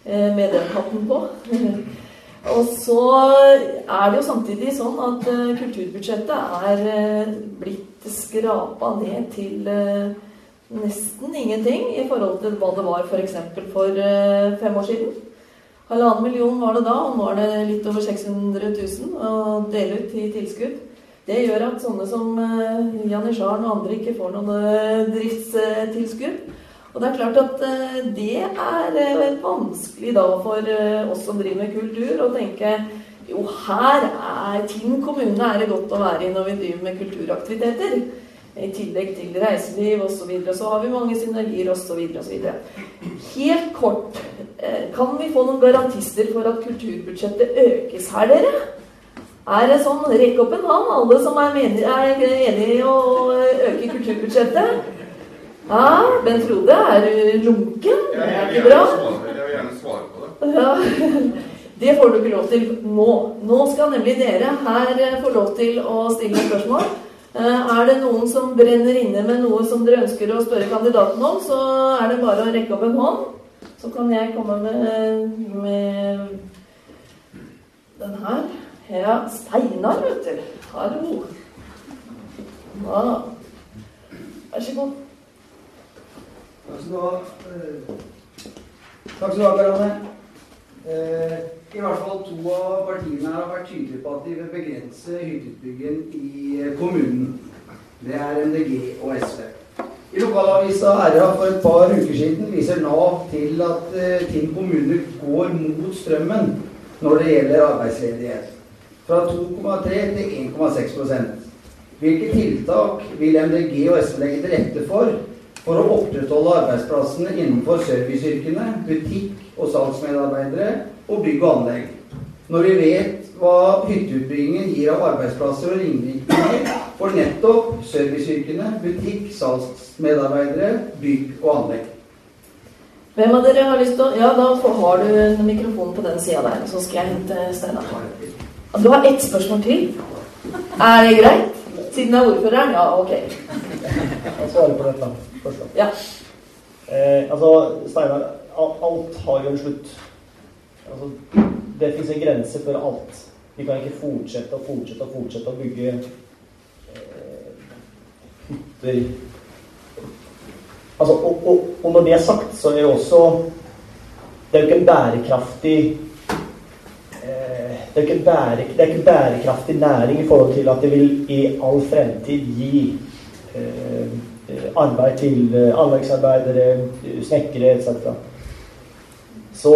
eh, med den hatten på. Og så er det jo samtidig sånn at kulturbudsjettet er blitt skrapa ned til nesten ingenting i forhold til hva det var f.eks. For, for fem år siden. Halvannen million var det da, og nå er det litt over 600 000 å dele ut i tilskudd. Det gjør at sånne som Janitsjar og andre ikke får noen driftstilskudd. Og det er klart at eh, det er eh, vanskelig da for eh, oss som driver med kultur, å tenke jo, her er Tinn kommune er det godt å være i når vi driver med kulturaktiviteter. I tillegg til reiseliv osv. Så, videre. så har vi mange synergier osv. Helt kort, kan vi få noen garantister for at kulturbudsjettet økes her, dere? Er det sånn Rekk opp en hånd, alle som er, er enig i å øke kulturbudsjettet. Ja, Bent Frode, er du lunken? Det jeg, vil bra? jeg vil gjerne svare på det. Ja, Det får du ikke lov til nå. Nå skal nemlig dere her eh, få lov til å stille spørsmål. Eh, er det noen som brenner inne med noe som dere ønsker å spørre kandidaten om, så er det bare å rekke opp en hånd. Så kan jeg komme med, med den her. Ja, Steinar, vet du. Hallo. Ja. Vær så god. Takk skal du ha. Eh, takk skal du ha, Karanne. Eh, I hvert fall to av partiene har vært tydelige på at de vil begrense hytteutbyggingen i eh, kommunen. Det er MDG og SV. I lokalavisa RA for et par uker siden viser Nav til at uh, Tinn kommune går mot strømmen når det gjelder arbeidsledighet. Fra 2,3 til 1,6% Hvilke tiltak vil MDG og SV legge til rette for for å opprettholde arbeidsplassene innenfor serviceyrkene, butikk- og salgsmedarbeidere og bygg og anlegg. Når vi vet hva hytteutbyggingen gir av arbeidsplasser og ringvirkninger for nettopp serviceyrkene, butikk, salgsmedarbeidere, bygg og anlegg. Hvem av dere har lyst til å Ja, da har du en mikrofon på den sida der. Så skal jeg hente Steinar. Du har ett spørsmål til. Er det greit? Siden jeg er ordføreren? Ja, ok. Jeg svarer på dette først. Ja. Eh, altså, Steinar, alt har jo en slutt. Altså, det fins en grense for alt. Vi kan ikke fortsette og fortsette og fortsette å bygge eh, hytter altså, og, og, og, når det er sagt, så er det også Det er jo ikke en bærekraftig det er, ikke bære, det er ikke bærekraftig næring i forhold til at det vil i all fremtid gi eh, arbeid til eh, anleggsarbeidere, snekkere etc. Så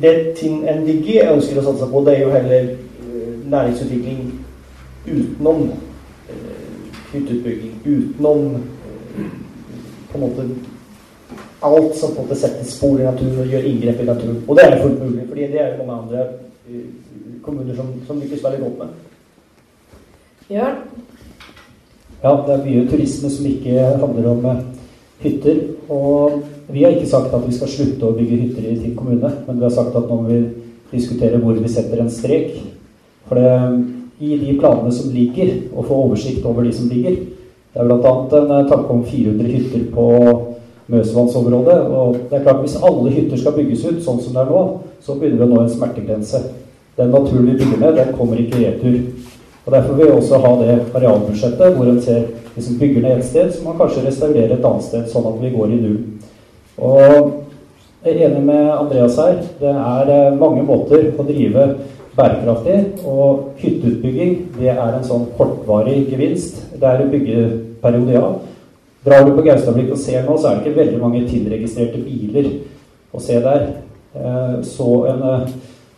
det Tinn NDG ønsker å satse på, det er jo heller eh, næringsutvikling utenom eh, hytteutbygging. Utenom eh, på en måte alt som på en måte setter spor i naturen og gjør inngrep i naturen. Og det er fullt mulig, fordi det er jo mange andre eh, kommuner som, som lykkes veldig godt med. Ja. Ja, det er mye turisme som ikke handler om eh, hytter. Og vi har ikke sagt at vi skal slutte å bygge hytter i Tinn kommune, men vi har sagt at nå må vi diskutere hvor vi setter en strek. For det, i de planene som ligger, å få oversikt over de som ligger Det er bl.a. en eh, tanke om 400 hytter på Møsvannsområdet. Og det er klart hvis alle hytter skal bygges ut sånn som det er nå, så begynner vi å nå en smertegrense. Den naturen vi bygger ned, den kommer ikke i retur. Og Derfor vil vi også ha det arealbudsjettet hvor en ser hvis vi bygger ned et sted, så må man kanskje restaurere et annet sted, sånn at vi går i null. Og jeg er enig med Andreas her. Det er eh, mange måter å drive bærekraftig. Og hytteutbygging det er en sånn kortvarig gevinst. Det er en byggeperiode, ja. Drar du på Gaustablikk og ser nå, så er det ikke veldig mange tilregistrerte biler å se der. Eh, så en eh,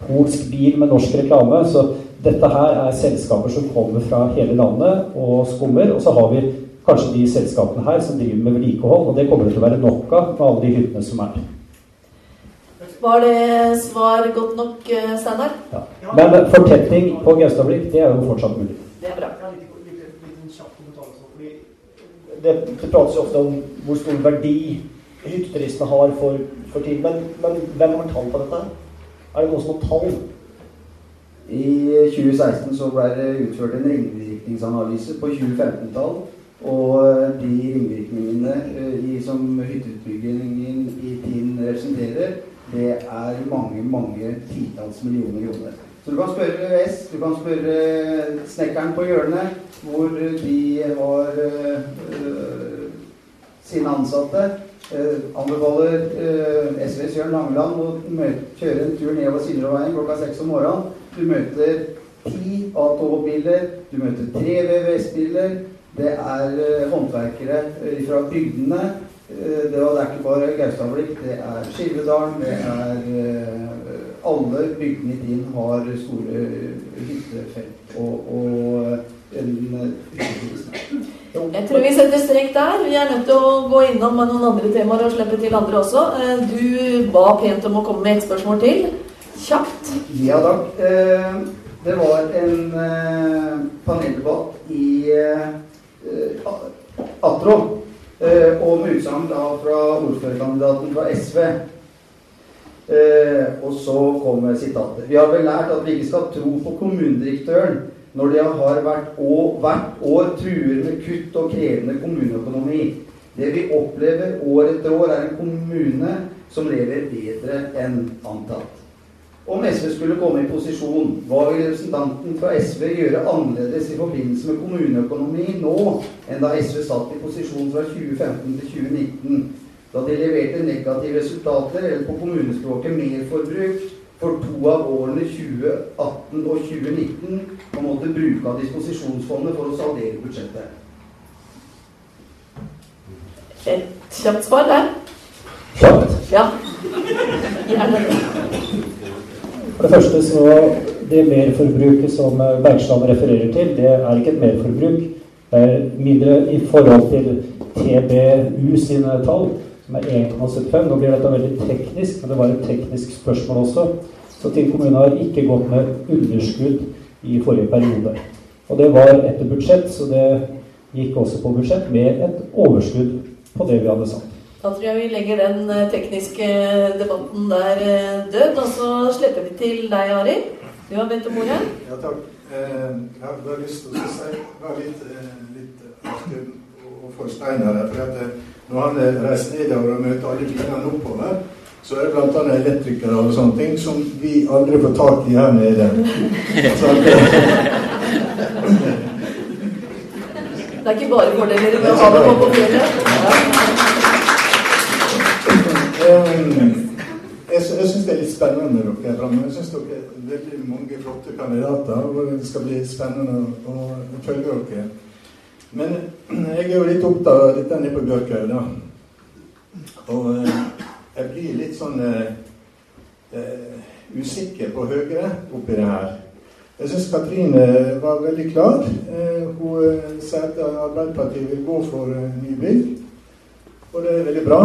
polsk bil med norsk reklame. Så dette her er selskaper som kommer fra hele landet og skummer. Og så har vi kanskje de selskapene her som driver med vedlikehold. Og det kommer det til å være nok av med alle de hyttene som er. Var det svar godt nok, eh, Steinar? Ja. Men fortetning på Gaustablikk, det er jo fortsatt mulig. Det er bra. Det, det prates jo ofte om hvor stor verdi hytteturistene har for, for tiden. Men, men hvem har tall på dette? Er det noen som har tall? I 2016 så ble det utført en ringvirkningsanalyse på 2015-tall. Og de ringvirkningene eh, som hytteutbyggingen i Tinn representerer, det er mange, mange titalls millioner kroner. Så du kan spørre S, du kan spørre snekkeren på hjørnet, hvor de har øh, sine ansatte. Eh, anbefaler eh, SVs Jørn Langeland å kjøre en tur nedover Silreveien klokka seks om morgenen. Du møter ti ATH-biler, du møter tre VVS-biler. Det er eh, håndverkere eh, fra bygdene. Eh, det, er ikke bare Gaustablikk, det er Skilvedalen, det er Alle bygdene i din har store hyttefelt og, og en. Jeg tror vi setter strek der. Vi er nødt til å gå innom med noen andre temaer og slippe til andre også. Du ba pent om å komme med et spørsmål til. Kjapt. Ja takk. Eh, det var en eh, paneldebatt i Atro om utsagn fra ordførerkandidaten fra SV. Og så kommer sitatet. Vi har vel lært at vi ikke skal tro på kommunedirektøren når de har vært år, hvert år truer med kutt og krevende kommuneøkonomi. Det vi opplever år etter år, er en kommune som lever bedre enn antatt. Om SV skulle komme i posisjon, hva vil representanten fra SV gjøre annerledes i forbindelse med kommuneøkonomi nå enn da SV satt i posisjon fra 2015 til 2019, da de leverte negative resultater, eller på kommunespråket merforbruk, for to av årene 2018 og 2019 og måtte bruke av disposisjonsfondet for å saldere budsjettet? Et kjapt svar der. Kjapt? Ja. Gjerne det. For det første så Det merforbruket som Bergstrand refererer til, det er ikke et merforbruk. Det er mindre i forhold til TBU sine tall som er 1,75. Nå blir dette veldig teknisk, men det var et teknisk spørsmål også. Så Tinn kommune har ikke gått med underskudd i forrige periode. Og det var etter budsjett, så det gikk også på budsjett med et overskudd på det vi hadde sagt. Da tror jeg vi legger den eh, tekniske debatten der eh, død, og så slipper vi til deg, Ari. Du har bedt om ordet. Ja, takk. Eh, jeg har bare lyst til å si bare litt, litt og for Steinar. For at når han reiser nedover og møter alle bilene oppover, så er det bl.a. elektrikere og sånne ting som vi aldri får tak i her nede. Så det er ikke bare fordeler med å ha dem på fjellet? Jeg, jeg syns det er litt spennende dere er framme. Jeg syns dere er veldig mange flotte kandidater. og Det skal bli spennende å, å følge dere. Men jeg er jo litt opptatt av dette nede på Bjørkøy, da. Og eh, jeg blir litt sånn eh, eh, usikker på Høyre oppi det her. Jeg syns Katrine var veldig klar. Eh, hun eh, sa at Arbeiderpartiet vil gå for eh, nybygg. Og det er veldig bra.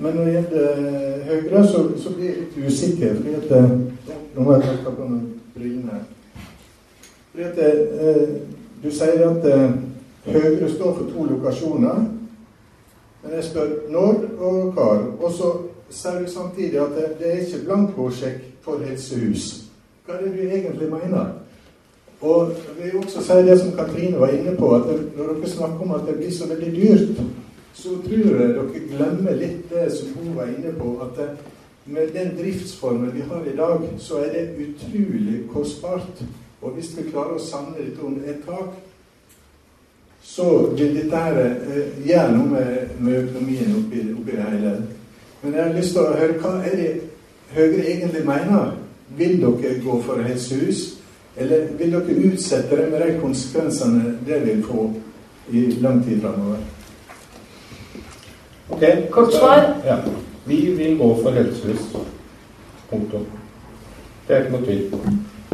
Men når det gjelder Høyre, så, så blir jeg litt usikker. fordi at Nå må jeg ta på meg brillene. Fordi at Du sier at Høyre står for to lokasjoner. Men jeg spør når og hva. Og så sier du samtidig at det, det er ikke blankosjekk for helsehus. Hva er det du egentlig mener? Og jeg vil også si det som Katrine var inne på, at når dere snakker om at det blir så veldig dyrt, så tror jeg dere glemmer litt det som hun var inne på, at med den driftsformen vi har i dag, så er det utrolig kostbart. Og hvis vi klarer å samle dette under et tak, så vil dette eh, gjøre noe med, med økonomien oppi, oppi, det hele. Men jeg har lyst til å høre hva er det Høyre egentlig mener. Vil dere gå for helsehus, eller vil dere utsette det med de konsekvensene det vil få i lang tid framover? Ok, Kort svar. Ja. Vi vil gå for helsehus. Punktum. Det er ikke noe tvil.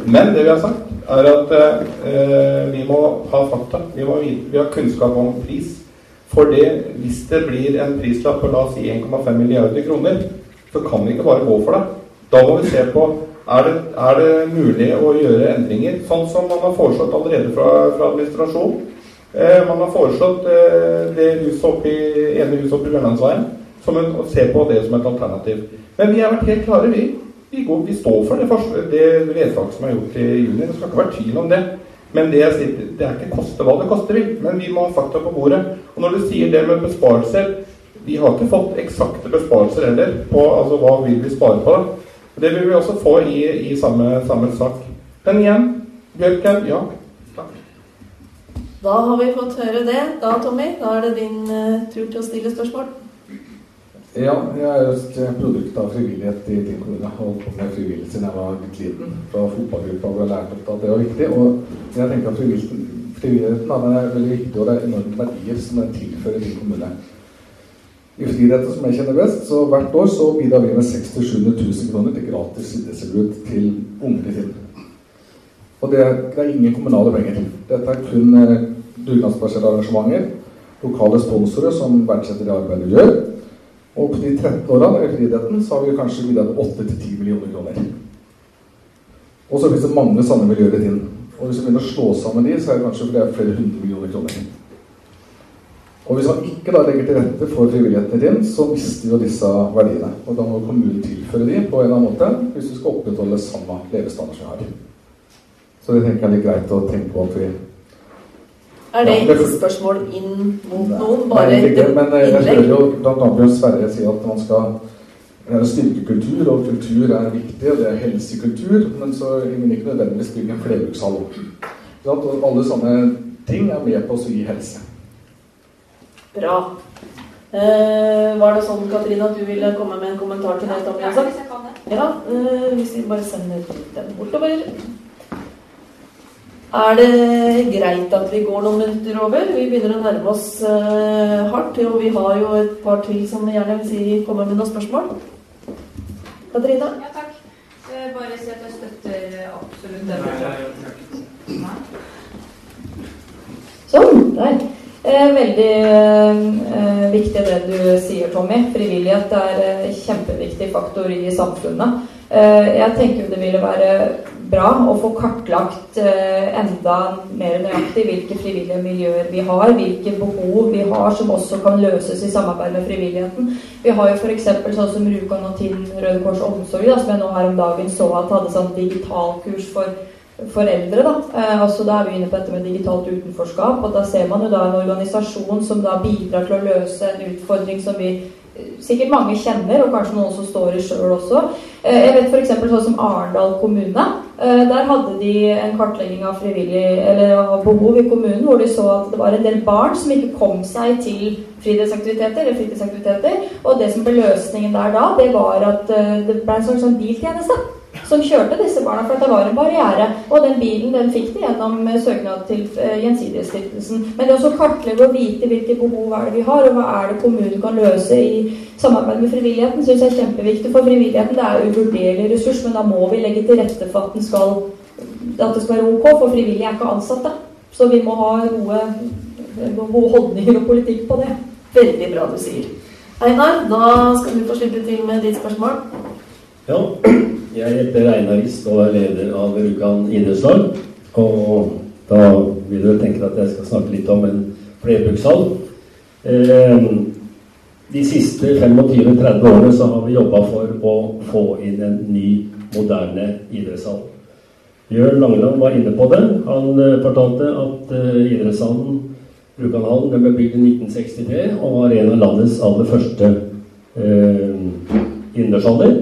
Men det vi har sagt, er at eh, vi må ha fakta. Vi må vi har kunnskap om pris. For det, hvis det blir en prislapp på la oss si 1,5 milliarder kroner, så kan vi ikke bare gå for det. Da må vi se på er det, er det mulig å gjøre endringer, sånn som man har foreslått allerede fra, fra administrasjonen. Eh, man har foreslått eh, det huset oppi, ene huset oppe i Bjørnlandsveien, å se på det som et alternativ. Men vi har vært helt klare, vi vi, går, vi står for det, det vedtaket som er gjort i juni. Det skal ikke være tvil om det. Men det, det er ikke koste hva det koster vil. Men vi må ha fakta på bordet. Og når du sier det med besparelser Vi har ikke fått eksakte besparelser heller på altså, hva vil vi spare på. Det vil vi også få i, i samme, samme sak. Men igjen, Bjørken, ja. Da har vi fått høre det. Da, Tommy, da er det din uh, tur til å stille spørsmål. Ja, jeg er et produkt av frivillighet i din kommune. Jeg har holdt på med frivillighet siden jeg var litt liten. Fra fotballgruppa hvor jeg lærte at det var viktig. Og jeg tenker at frivilligheten da, er veldig viktig, og det er enorme verdier som den tilfører din kommune. I friidretten, som jeg kjenner best, så hvert år så bidrar vi med 600 000-700 000 kroner til gratis idrettstilbud til unge i Tinn. Og det, det, er ingen kommunale penger. Dette er kun eh, dugnadsbaserte arrangementer. Lokale sponsorer som verdsetter det arbeidet vi gjør. Og på de 13 årene i friidretten så har vi kanskje bidratt 8-10 millioner kroner. Og så finnes det mange sånne miljøer i tiden. Og hvis vi begynner å slå sammen de, så er det kanskje flere hundre millioner kroner. Og hvis man ikke da legger til rette for frivilligheten i tiden, så mister jo disse verdiene. Og da må kommunen tilføre de på en eller annen måte hvis vi skal opprettholde samme levestandard som vi har. Så det tenker jeg er litt greit å tenke på at vi Er det ikke ja, spørsmål inn mot noen? Bare Nei, ikke, men eh, jeg hører jo bl.a. Sverre si at man skal styrke kultur, og kultur er viktig, og det er helsekultur, men så vil man ikke nødvendigvis bygge en flerbrukshall. Alle sånne ting er med på å gi helse. Bra. Uh, var det sånn, Katrine, at du ville komme med en kommentar til det jeg kan det. Ja, uh, hvis vi bare sender den bortover. Er det greit at vi går noen minutter over? Vi begynner å nærme oss uh, hardt. Og vi har jo et par til som gjerne vil si kommer med noen spørsmål. Katrine? Ja, takk. Uh, bare si at jeg støtter absolutt det. Sånn. Der. Eh, veldig eh, viktig det du sier, Tommy. Frivillighet er en kjempeviktig faktor i samfunnet. Eh, jeg tenker det ville være bra å få kartlagt eh, enda mer nøyaktig hvilke frivillige miljøer vi har, hvilke behov vi har som også kan løses i samarbeid med frivilligheten. Vi har jo f.eks. sånn som Rjukan og Tinn Røde Kors Omsorg, da, som jeg nå her om dagen så at hadde sånn digitalkurs for foreldre. Da. Eh, altså, da er vi inne på dette med digitalt utenforskap. og Da ser man jo da en organisasjon som da bidrar til å løse en utfordring som vi sikkert mange kjenner, og kanskje noen som står i sjøl også. Eh, jeg vet f.eks. sånn som Arendal kommune. Eh, der hadde de en kartlegging av, frivillig av behov i kommunen, hvor de så at det var en del barn som ikke kom seg til fritidsaktiviteter. eller fritidsaktiviteter, Og det som ble løsningen der da, det var at eh, det ble en sånn biltjeneste som kjørte disse barna, for det var en barriere. Og den bilen den fikk de gjennom eh, søknad til uh, Gjensidigestiftelsen. Men det å kartlegge og vite hvilke behov er det vi har, og hva er det kommunen kan løse i samarbeid med frivilligheten, syns jeg er kjempeviktig. For frivilligheten det er uvurderlig ressurs, men da må vi legge til rette for at, skal, at det skal være ok, for frivillige er ikke ansatte. Så vi må ha gode, gode holdninger og politikk på det. Veldig bra du sier. Einar, da skal du få slippe til med ditt spørsmål. Ja, jeg heter Einar Rist og er leder av Rjukan idrettslag. Og da vil dere tenke at jeg skal snakke litt om en flerbrukshall. Eh, de siste 25-30 årene så har vi jobba for å få inn en ny, moderne idrettshall. Jørn Langeland var inne på det. Han eh, fortalte at eh, idrettshallen Rjukanhallen ble bygd i 1963 og var en av landets aller første eh, innendørshaller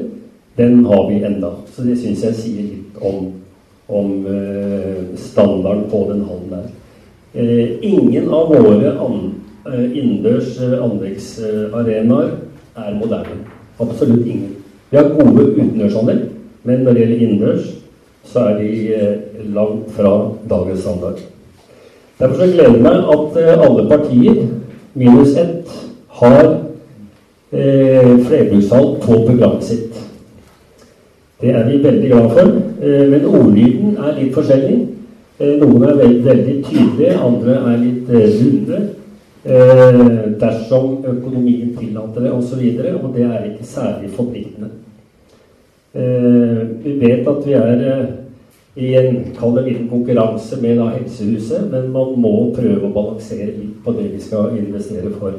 den har vi enda. Så det syns jeg sier litt om, om uh, standarden på den hallen der. Uh, ingen av våre uh, innendørs anleggsarenaer er moderne. Absolutt ingen. Vi har gode utendørsanlegg, men når det gjelder innendørs, så er de langt fra dagens standard. Derfor så gleder det meg at alle partier, minus ett, har eh, flerbrukshall på programmet sitt. Det er vi veldig glad for. Eh, men ordlyden er litt forskjellig. Eh, noen er veldig, veldig tydelige, andre er litt eh, runde. Dersom økonomien tillater det, osv. Og, så og det er ikke særlig forpliktende. Vi vet at vi er i en kall det liten konkurranse med da Helsehuset, men man må prøve å balansere litt på det vi skal investere for.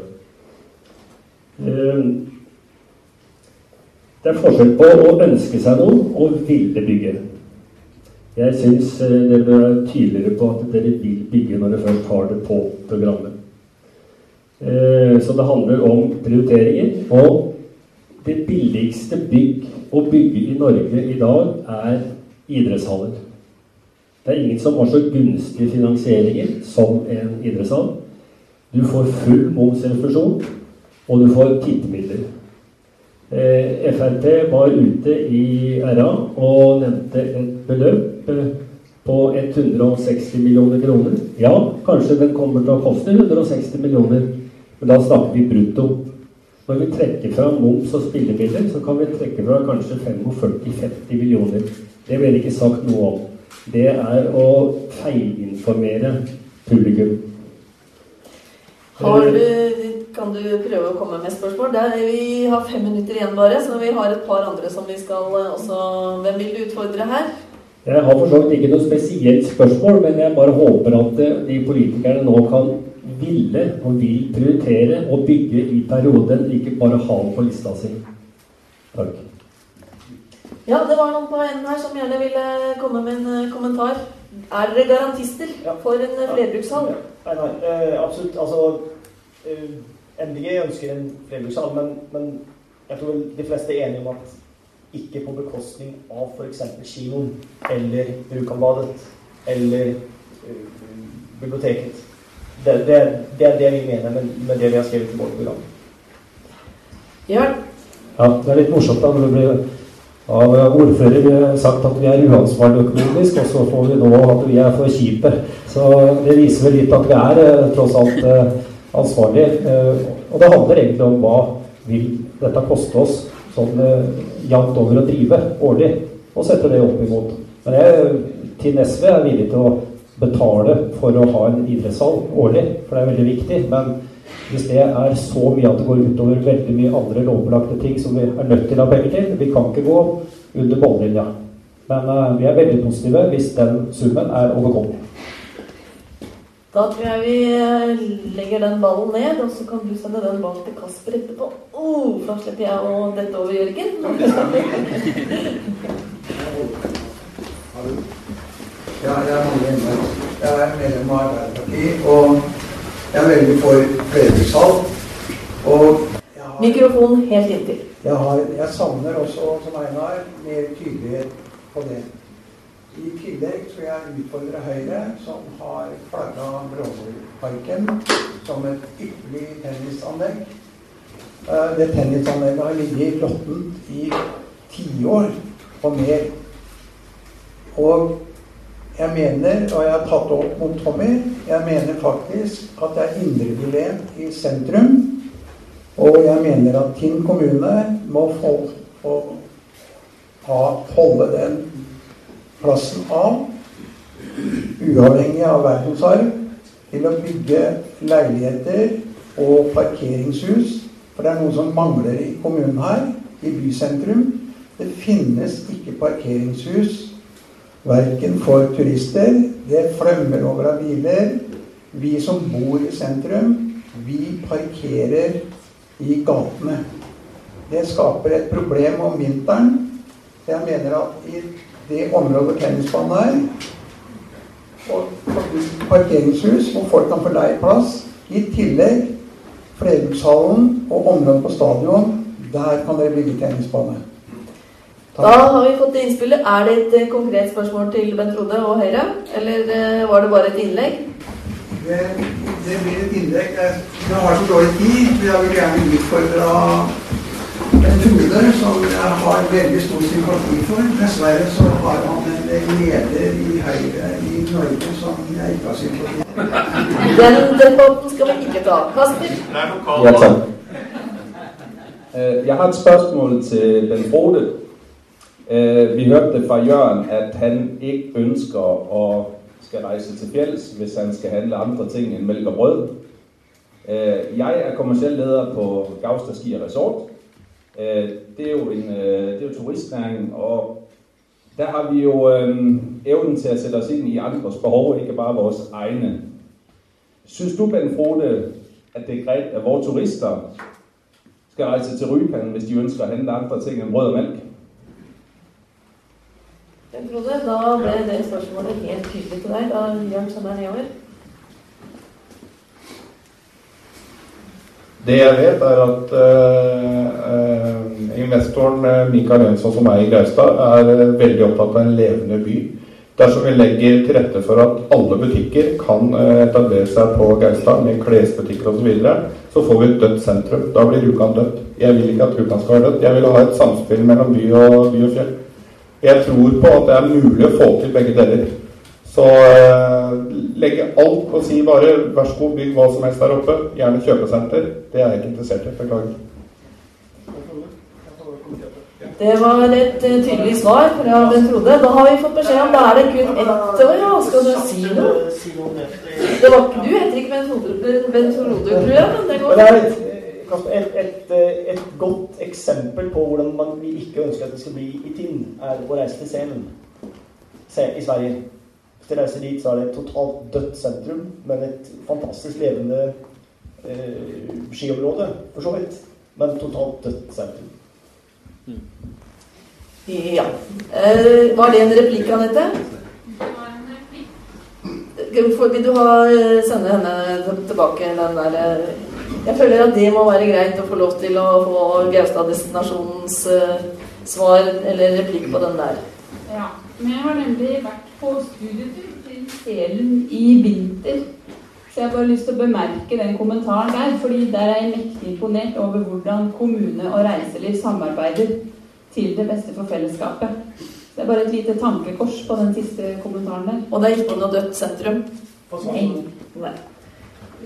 Det er forskjell på å ønske seg noe og ville bygge. Jeg syns eh, dere bør være tydeligere på at dere vil bygge når dere først har det på programmet. Eh, så det handler om prioriteringer. Og det billigste bygg å bygge i Norge i dag er idrettshaller. Det er ingen som har så gunstige finansieringer som en idrettshall. Du får full momsrefusjon, og du får tippemidler. Eh, Frp var ute i RA og nevnte et beløp eh, på 160 millioner kroner. Ja, kanskje den kommer til å koste 160 millioner, men da snakker vi brutto. Når vi trekker fra moms og spillemidler, så kan vi trekke fra kanskje 45-50 millioner. Det blir ikke sagt noe om. Det er å feilinformere publikum. Har du, kan du prøve å komme med spørsmål? Er, vi har fem minutter igjen bare, så vi har et par andre som vi skal eh, også Hvem vil du utfordre her? Jeg har for så vidt ikke noe spesielt spørsmål, men jeg bare håper at eh, de politikerne nå kan ville og vil prioritere å bygge i perioden, ikke bare ha på lista si. Takk. Ja, det var noen på enden her som gjerne ville komme med en eh, kommentar. Er dere garantister for en flerbrukshall? Nei, nei, absolutt. Altså, MDG ønsker en flerbrukshall, men, men jeg tror de fleste er enige om at ikke på bekostning av f.eks. kinoen eller Rjukanbadet eller eh, biblioteket. Det, det, det, er det vi mener med, med det vi har skrevet i vårt program. Ja. Ja, det er litt morsomt da når det blir av ordfører sagt at vi er uansvarlige økonomisk, og så får vi nå at vi er for kjipe. Så det viser vel litt at vi er eh, tross alt ansvarlige. Eh, og det handler egentlig om hva vil dette koste oss sånn jevnt over å drive årlig, og sette det opp imot. Men jeg, til SV er villig til å betale for å ha en idrettshall årlig, for det er veldig viktig. men hvis det er så mye at det går utover veldig mye andre lovpålagte ting som vi er nødt til å ha penger til Vi kan ikke gå under båndlinja. Men uh, vi er veldig positive hvis den summen er overkommelig. Da tror jeg vi eh, legger den ballen ned, og så kan du sende den bak til Kasper etterpå. Oh, da slipper jeg å dette over Jørgen. ja, jeg er Innberg. Jeg er medlem av Arbeiderpartiet. og jeg er veldig for flerbrukshall. Mikrofonen helt inntil. Jeg, har, jeg savner også, som Einar, mer tydelighet på det. I tillegg tror jeg utfordre Høyre, som har flagga Bråvollparken som et ypperlig tennisanlegg. Eh, det tennisanlegget har ligget råttent i tiår og mer. Og jeg mener, og jeg har tatt det opp mot Tommy, jeg mener faktisk at det er indrebylent i sentrum. Og jeg mener at Tinn kommune må få, få ha, holde den plassen av, uavhengig av verdensarv, til å bygge leiligheter og parkeringshus. For det er noe som mangler i kommunen her, i bysentrum. Det finnes ikke parkeringshus Verken for turister. Det flømmer over av biler. Vi som bor i sentrum, vi parkerer i gatene. Det skaper et problem om vinteren. Jeg mener at i det området tennisbanen er, og parkeringshus hvor folk kan få leie plass, i tillegg Flerbrukshallen og området på stadion, der kan dere bygge tennisbane. Da har vi fått innspillet. Er det et eh, konkret spørsmål til Bent Frode og Høyre? Eller eh, var det bare et innlegg? Det, det blir et innlegg. Jeg har så dårlig tid. Jeg vil gjerne utfordre Bent Frode, som jeg har veldig stor sympati for. Dessverre så har han en leder i Høyre i Norge som jeg ikke har sympati for. Den debatten skal vi ikke ta. Kasper? Ja, takk. Eh, jeg har et spørsmål til Ben Frode. Øh, vi hørte fra Jørn at han ikke ønsker å skal reise til fjells hvis han skal handle andre ting enn melk og brød. Øh, jeg er kommersiell leder på Gaustad Ski Resort. Øh, det er jo en det er jo turistnæringen, og der har vi jo evnen til å sette oss inn i andres behov, ikke bare vores egne. Syns du, Bent Frode, at det er greit at våre turister skal reise til Rypan hvis de ønsker å handle andre ting enn brød og melk? Frode, da ble det spørsmålet helt tydelig til deg da Jørn sender nedover. Det jeg vet, er at uh, investoren Mikael Jønsson, som er i Gaustad, er veldig opptatt av en levende by. Dersom vi legger til rette for at alle butikker kan etablere seg på Gaustad, med klesbutikker osv., så, videre, så får vi et dødt sentrum. Da blir Rjukan dødt. Jeg vil ikke at Rjukan skal være dødt. Jeg vil ha et samspill mellom by og, by og fjell. Jeg tror på at det er mulig å få til begge deler. Så eh, legge alt og si bare vær så god, bygg hva som helst der oppe. Gjerne kjøpesenter. Det er jeg ikke interessert i. Beklager. Det var et uh, tydelig svar fra den Frode. Da har vi fått beskjed om da er det kun ett år. Ja. Skal du si noe? Det var, ikke du heter ikke Bent Frode, tror jeg, men det går det er et, et, et, et, godt eksempel på hvordan man, vi ikke ønsker at det skal bli i Tinn, er å reise til Selen i Sverige. Hvis de reiser dit, så er det et totalt dødt sentrum, men et fantastisk levende eh, skiområde, for så vidt. Men totalt dødt sentrum. Ja. Eh, var det en replikk, Anette? Vil du ha, eh, sende henne tilbake den der eh, Jeg føler at det må være greit å få lov til å få Gaustad-destinasjonens uh, svar eller replikk på den der. Ja. Men jeg har nemlig vært på studietur til Selen i vinter. Så jeg har bare lyst til å bemerke den kommentaren der, fordi der er jeg mektig imponert over hvordan kommune og reiseliv samarbeider til det beste for fellesskapet. Så det er bare et lite tankekors på den siste kommentaren der. Og det er ikke noe dødt sentrum? Nei. Nei.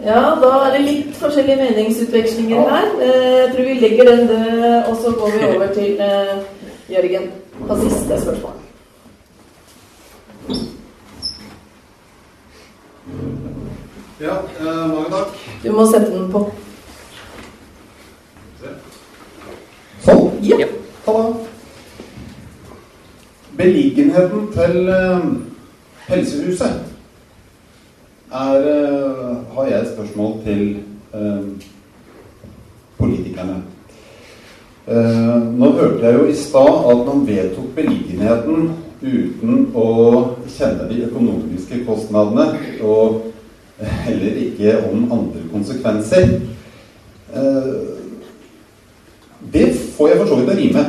Ja, da er det litt forskjellige meningsutvekslinger her. Eh, jeg tror vi legger den død, og så går vi over til eh, Jørgen på siste spørsmål. Ja, eh, mange takk. Du må sette den på. Sånn? Ja. Halla. Beliggenheten til eh, helsehuset er eh, Har jeg et spørsmål til eh, politikerne. Eh, nå hørte jeg jo i stad at man vedtok beliggenheten uten å kjenne de økonomiske kostnadene. og heller ikke om andre konsekvenser. Eh, det får jeg for så vidt å rime.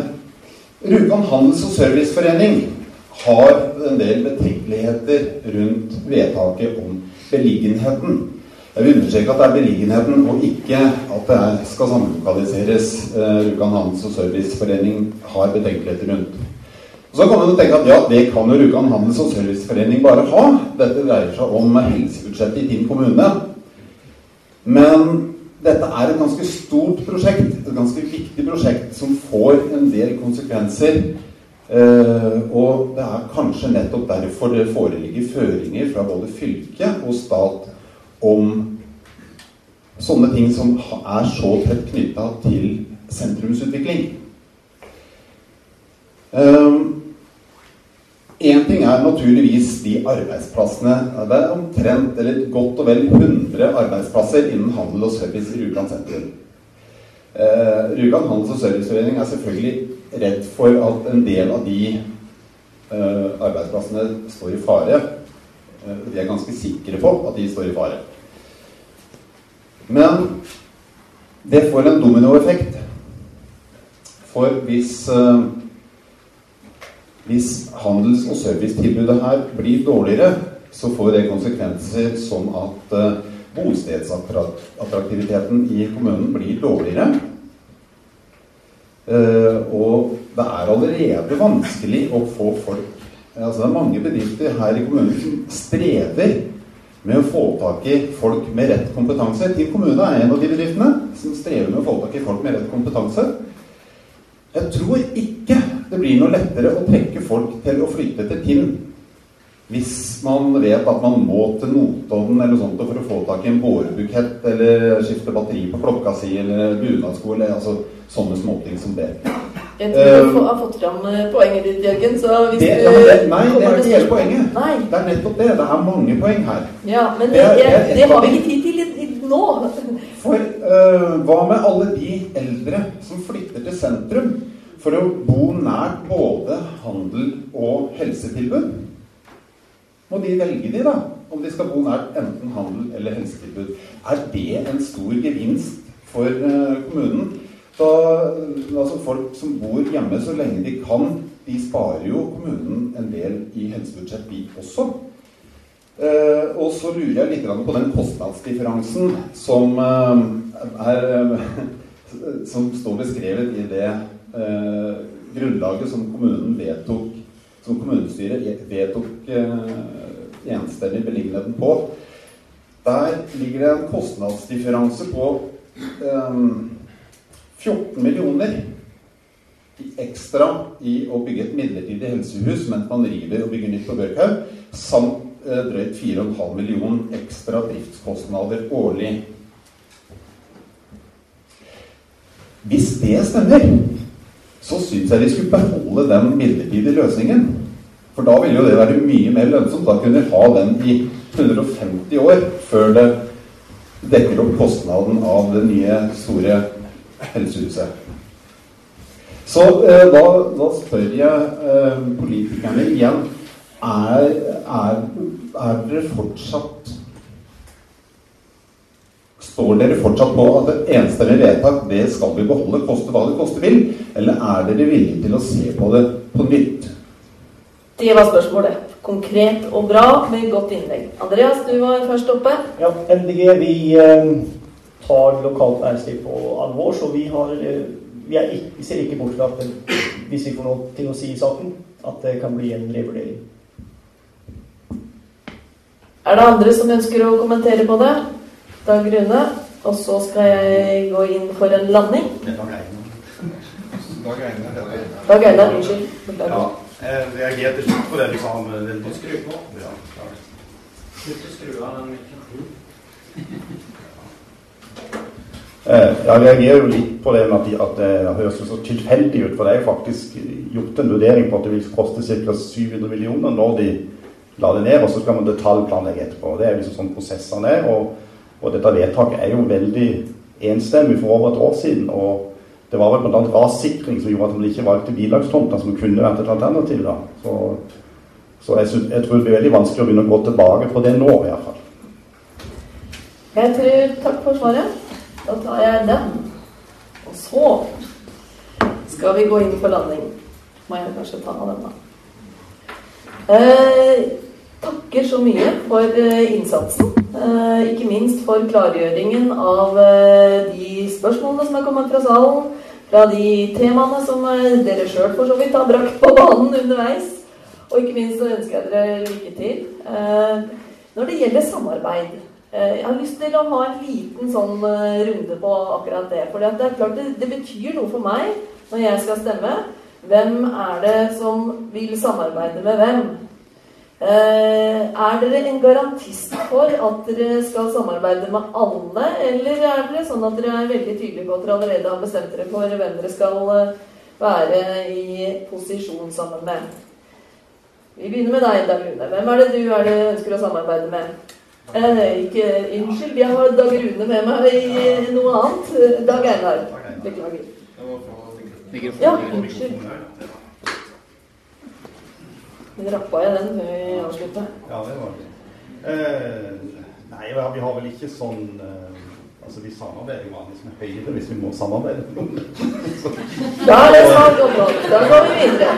Rjukan handels- og serviceforening har en del betenkeligheter rundt vedtaket om beliggenheten. Jeg vil understreke at det er beliggenheten, og ikke at det skal samlokaliseres. Eh, Rjukan handels- og serviceforening har betenkeligheter rundt. Så kan man tenke at ja, det kan jo Rjukan handels- og serviceforening bare ha. Dette dreier seg om helsebudsjettet i din kommune. Men dette er et ganske stort prosjekt, et ganske viktig prosjekt, som får en del konsekvenser. Eh, og det er kanskje nettopp derfor det foreligger føringer fra både fylke og stat om sånne ting som er så tett knytta til sentrumsutvikling. Én um, ting er naturligvis de arbeidsplassene. Det er omtrent, eller godt og vel 100 arbeidsplasser innen handel og service i Rjukan sentrum. Eh, Rjukan handels- og serviceforening er selvfølgelig redd for at en del av de eh, arbeidsplassene står i fare. Eh, de er ganske sikre på at de står i fare. Men det får en dominoeffekt. For hvis uh, hvis handels- og servicetilbudet her blir dårligere, så får det konsekvenser som at uh, bostedsattraktiviteten i kommunen blir dårligere. Uh, og det er allerede vanskelig å få folk altså Det er mange bedrifter her i kommunen som strever med å få tak i folk med rett kompetanse. Til kommune er en av de bedriftene som strever med å få tak i folk med rett kompetanse. Jeg tror ikke det blir noe lettere å trekke folk til å flytte til Tinn hvis man vet at man må til Notodden eller sånt for å få tak i en bårebukett eller skifte batteri på klokka si eller bunadsko eller altså, sånne småting som det. Jeg tror du har fått fram poenget ditt, Jørgen. Så hvis det, ja, det, nei, det er ikke hele poenget. Nei. Det er nettopp det. Det er mange poeng her. Ja, men det, Det det, har vi ikke tid til i- i- nå. For øh, hva med alle de eldre som flytter til sentrum for å bo nært både handel og helsetilbud? Må de velge de, da? Om de skal bo nært enten handel eller helsetilbud. Er det en stor gevinst for eh, kommunen. Da, altså Folk som bor hjemme så lenge de kan, de sparer jo kommunen en del i helsebudsjett, de også. Eh, og så lurer jeg litt på den kostnadsdifferansen som eh, er Som står beskrevet i det eh, grunnlaget som kommunen vedtok Som kommunestyret vedtok eh, enstemmig beliggenheten på. Der ligger det en kostnadsdifferanse på eh, 14 millioner ekstra i å bygge et midlertidig helsehus mens man river og bygger nytt på Børkhaug, samt eh, drøyt 4,5 millioner ekstra driftskostnader årlig. Hvis det stemmer, så syns jeg de skulle beholde den midlertidige løsningen. For da ville jo det være mye mer lønnsomt. Da kunne de ha den i 150 år før det dekker opp kostnaden av det nye, store helsehuset. Så eh, da, da, spør jeg eh, politikerne igjen er, er, er, dere fortsatt Står dere fortsatt på at det enstemmige vedtak det skal vi beholde, koste hva det koste vil? Eller er dere villige til å se på det på nytt? Det var spørsmålet. Konkret og bra med godt innlegg. Andreas, du var først oppe. Ja, MDG vi eh, tar lokalt næringsliv på alvor, så vi har eh, vi, ikke, vi, ser ikke bort fra at hvis vi får noe til å si i saken, at det kan bli en revurdering. Er det andre som ønsker å kommentere på det? Dag Rune. Og så skal jeg gå inn for en landing. Dag Einar. Unnskyld. Ja, jeg reagerte litt på det du sa om den på. Skru på. Ja, Slutt å skru av den mikken. Eh, jeg reagerer jo litt på det med at det høres så tilfeldig ut. For det er jo faktisk gjort en vurdering på at det vil koste ca. 700 millioner når de la det ned. Og så skal man detaljplanlegge etterpå. Det er liksom sånn prosessene er. Og, og, dette vedtaket er jo veldig enstemmig for over et år siden. Og det var vel bl.a. rassikring som gjorde at man ikke valgte bilagstomter, som kunne vært et alternativ. da. Så, så jeg, synes, jeg, tror det blir veldig vanskelig å begynne å gå tilbake på det nå, i hvert fall. Jeg tror Takk for svaret. Da tar jeg den. Og så skal vi gå inn for landing. Må jeg kanskje ta av den, da. Eh, takker så mye for eh, innsatsen. Eh, ikke minst for klargjøringen av eh, de spørsmålene som er kommet fra salen. Fra de temaene som dere sjøl for så vidt har brakt på banen underveis. Og ikke minst så ønsker jeg dere lykke til. Når det gjelder samarbeid jeg har lyst til å ha en liten sånn runde på akkurat det. For det er klart det, det, betyr noe for meg når jeg skal stemme. Hvem er det som vil samarbeide med hvem? Eh, er dere en garantist for at dere skal samarbeide med alle? Eller er dere sånn at dere er veldig tydelige på at dere allerede har bestemt dere for hvem dere skal være i posisjon sammen med? Vi begynner med deg, Dag Rune. Hvem er det du er det ønsker å samarbeide med? Eh, ikke Unnskyld, jeg har Dag Rune med meg i noe annet. Dag Einar. Beklager. Ja, unnskyld. Rappa jeg den før vi avslutta? Ja, det var det. Eh, nei, vi har vel ikke sånn eh, Altså, vi samarbeider jo vanligvis med Høyre hvis vi må samarbeide med noen. Da er det snart område. Da går vi videre.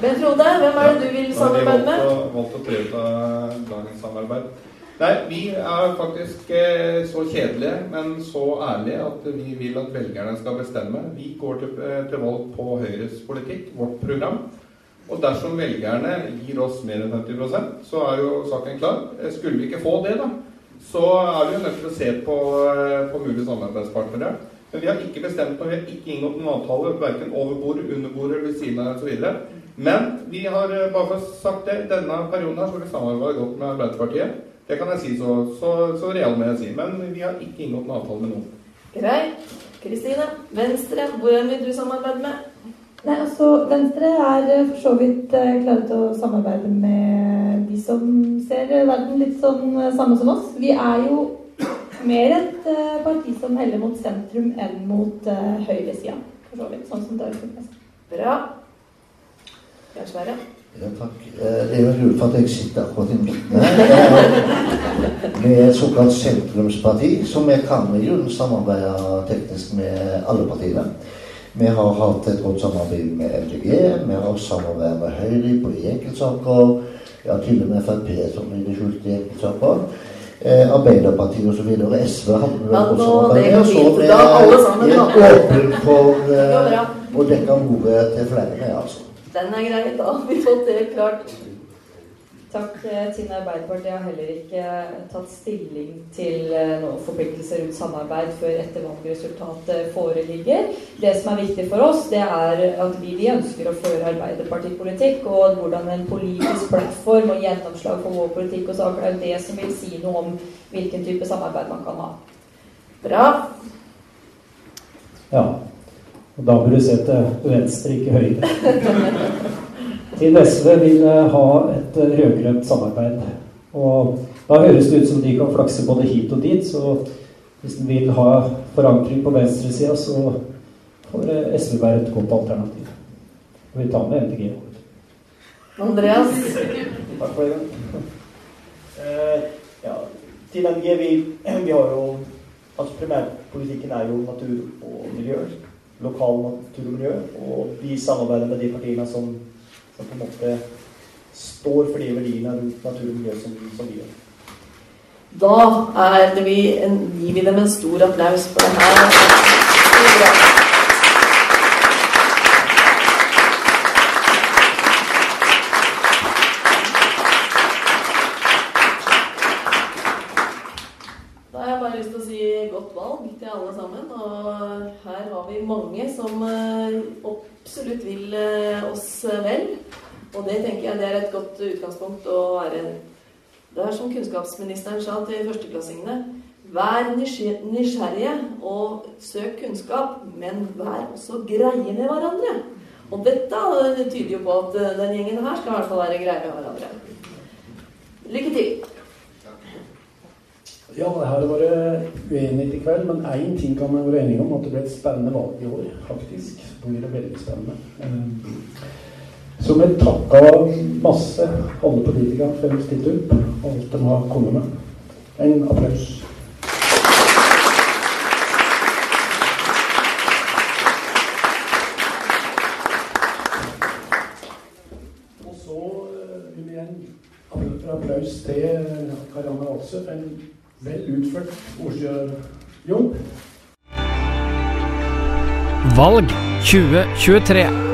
Men Frode, hvem er det du vil samarbeide med? Vi har valgt å prioritere dagens samarbeid. Nei, vi er faktisk eh, så kjedelige, men så ærlige at vi vil at velgerne skal bestemme. Vi går til, eh, til valg på Høyres politikk, vårt program. Og dersom velgerne gir oss mer enn 50% så er jo saken klar. Eh, skulle vi ikke få det, da, så er vi jo nødt til å se på, på mulige samarbeidspartnere. Men vi har ikke bestemt og vi har ikke inngått noen avtale verken over bordet, under bordet, ved siden av osv. Men vi har bare sagt det, denne perioden her så har vi samarbeidet godt med Arbeiderpartiet. Det kan jeg si så, så, så real må jeg si. Men vi har ikke inngått noen avtale med noen. Greit. Kristine, Venstre, hvordan vil du samarbeide med? Nei, altså Venstre er eh, for så vidt uh, klare til å samarbeide med de som ser verden litt sånn samme som oss. Vi er jo mer et parti som heller mot sentrum enn mot uh, høyresida, for så vidt. Sånn som det er. Bra. Bjørn Sverre? Ja, takk. Eh, det er jo lurt for at jeg sitter akkurat i midten her. Med et såkalt sentrumsparti, som vi kan i grunnen samarbeide teknisk med alle partiene. Vi har hatt et godt samarbeid med MDG, vi har samarbeidet med Høyre på enkeltsaker. Ja, til og med Frp som i det skjulte i enkeltsaker. Eh, Arbeiderpartiet osv. Og SV hadde vel også samarbeid. Så vi er åpne for eh, å dekke bordet til flere altså. Den er grei. Da har vi fått det klart. Takk. til Tine Arbeiderpartiet har heller ikke tatt stilling til eh, noen forpliktelser rundt samarbeid før etter valgresultatet foreligger. Det som er viktig for oss, det er at vi, vi ønsker å føre arbeiderpartipolitikk, og hvordan en politisk plattform og gjennomslag for vår politikk og saker, er det som vil si noe om hvilken type samarbeid man kan ha. Bra. Ja. Og da burde du se til venstre, ikke høyre. Til SV vil ha et rød-grønt samarbeid. Og da høres det ut som de kan flakse både hit og dit. Så hvis de vil ha forankring på venstresida, så får eh, SV være et godt alternativ. Og vi tar med MDG. Andreas? Takk for det. Uh, ja, til MDG vi, vi har jo Altså primærpolitikken er jo natur og miljø. Lokal natur og miljø. Og vi samarbeider med de partiene som, som på en måte står for de verdiene rundt natur og miljø som, som vi gjør. Da er det vi gir vi dem en stor applaus for det her. Det er bra. Da har jeg bare lyst til å si godt valg til alle sammen. Og her har vi mange som eh, absolutt vil eh, oss vel. Og det tenker jeg det er et godt utgangspunkt å være Det er som kunnskapsministeren sa til førsteklassingene. Vær nysgjer- nysgjerrige og søk kunnskap, men vær også greie med hverandre. Og dette eh, tyder jo på at eh, den gjengen her skal i hvert fall være greie med hverandre. Lykke til. Ja, det her vært uenighet i kveld, men én ting kan vi være enige om, at det ble et spennende valg i år, faktisk. Det blir veldig spennende. Så vi takka masse alle politikere for stille opp, og alt de har kommet med. En applaus. Og så eh, vil vi igjen applaus til Karianne en vel utført ordstyrejobb. Valg 2023.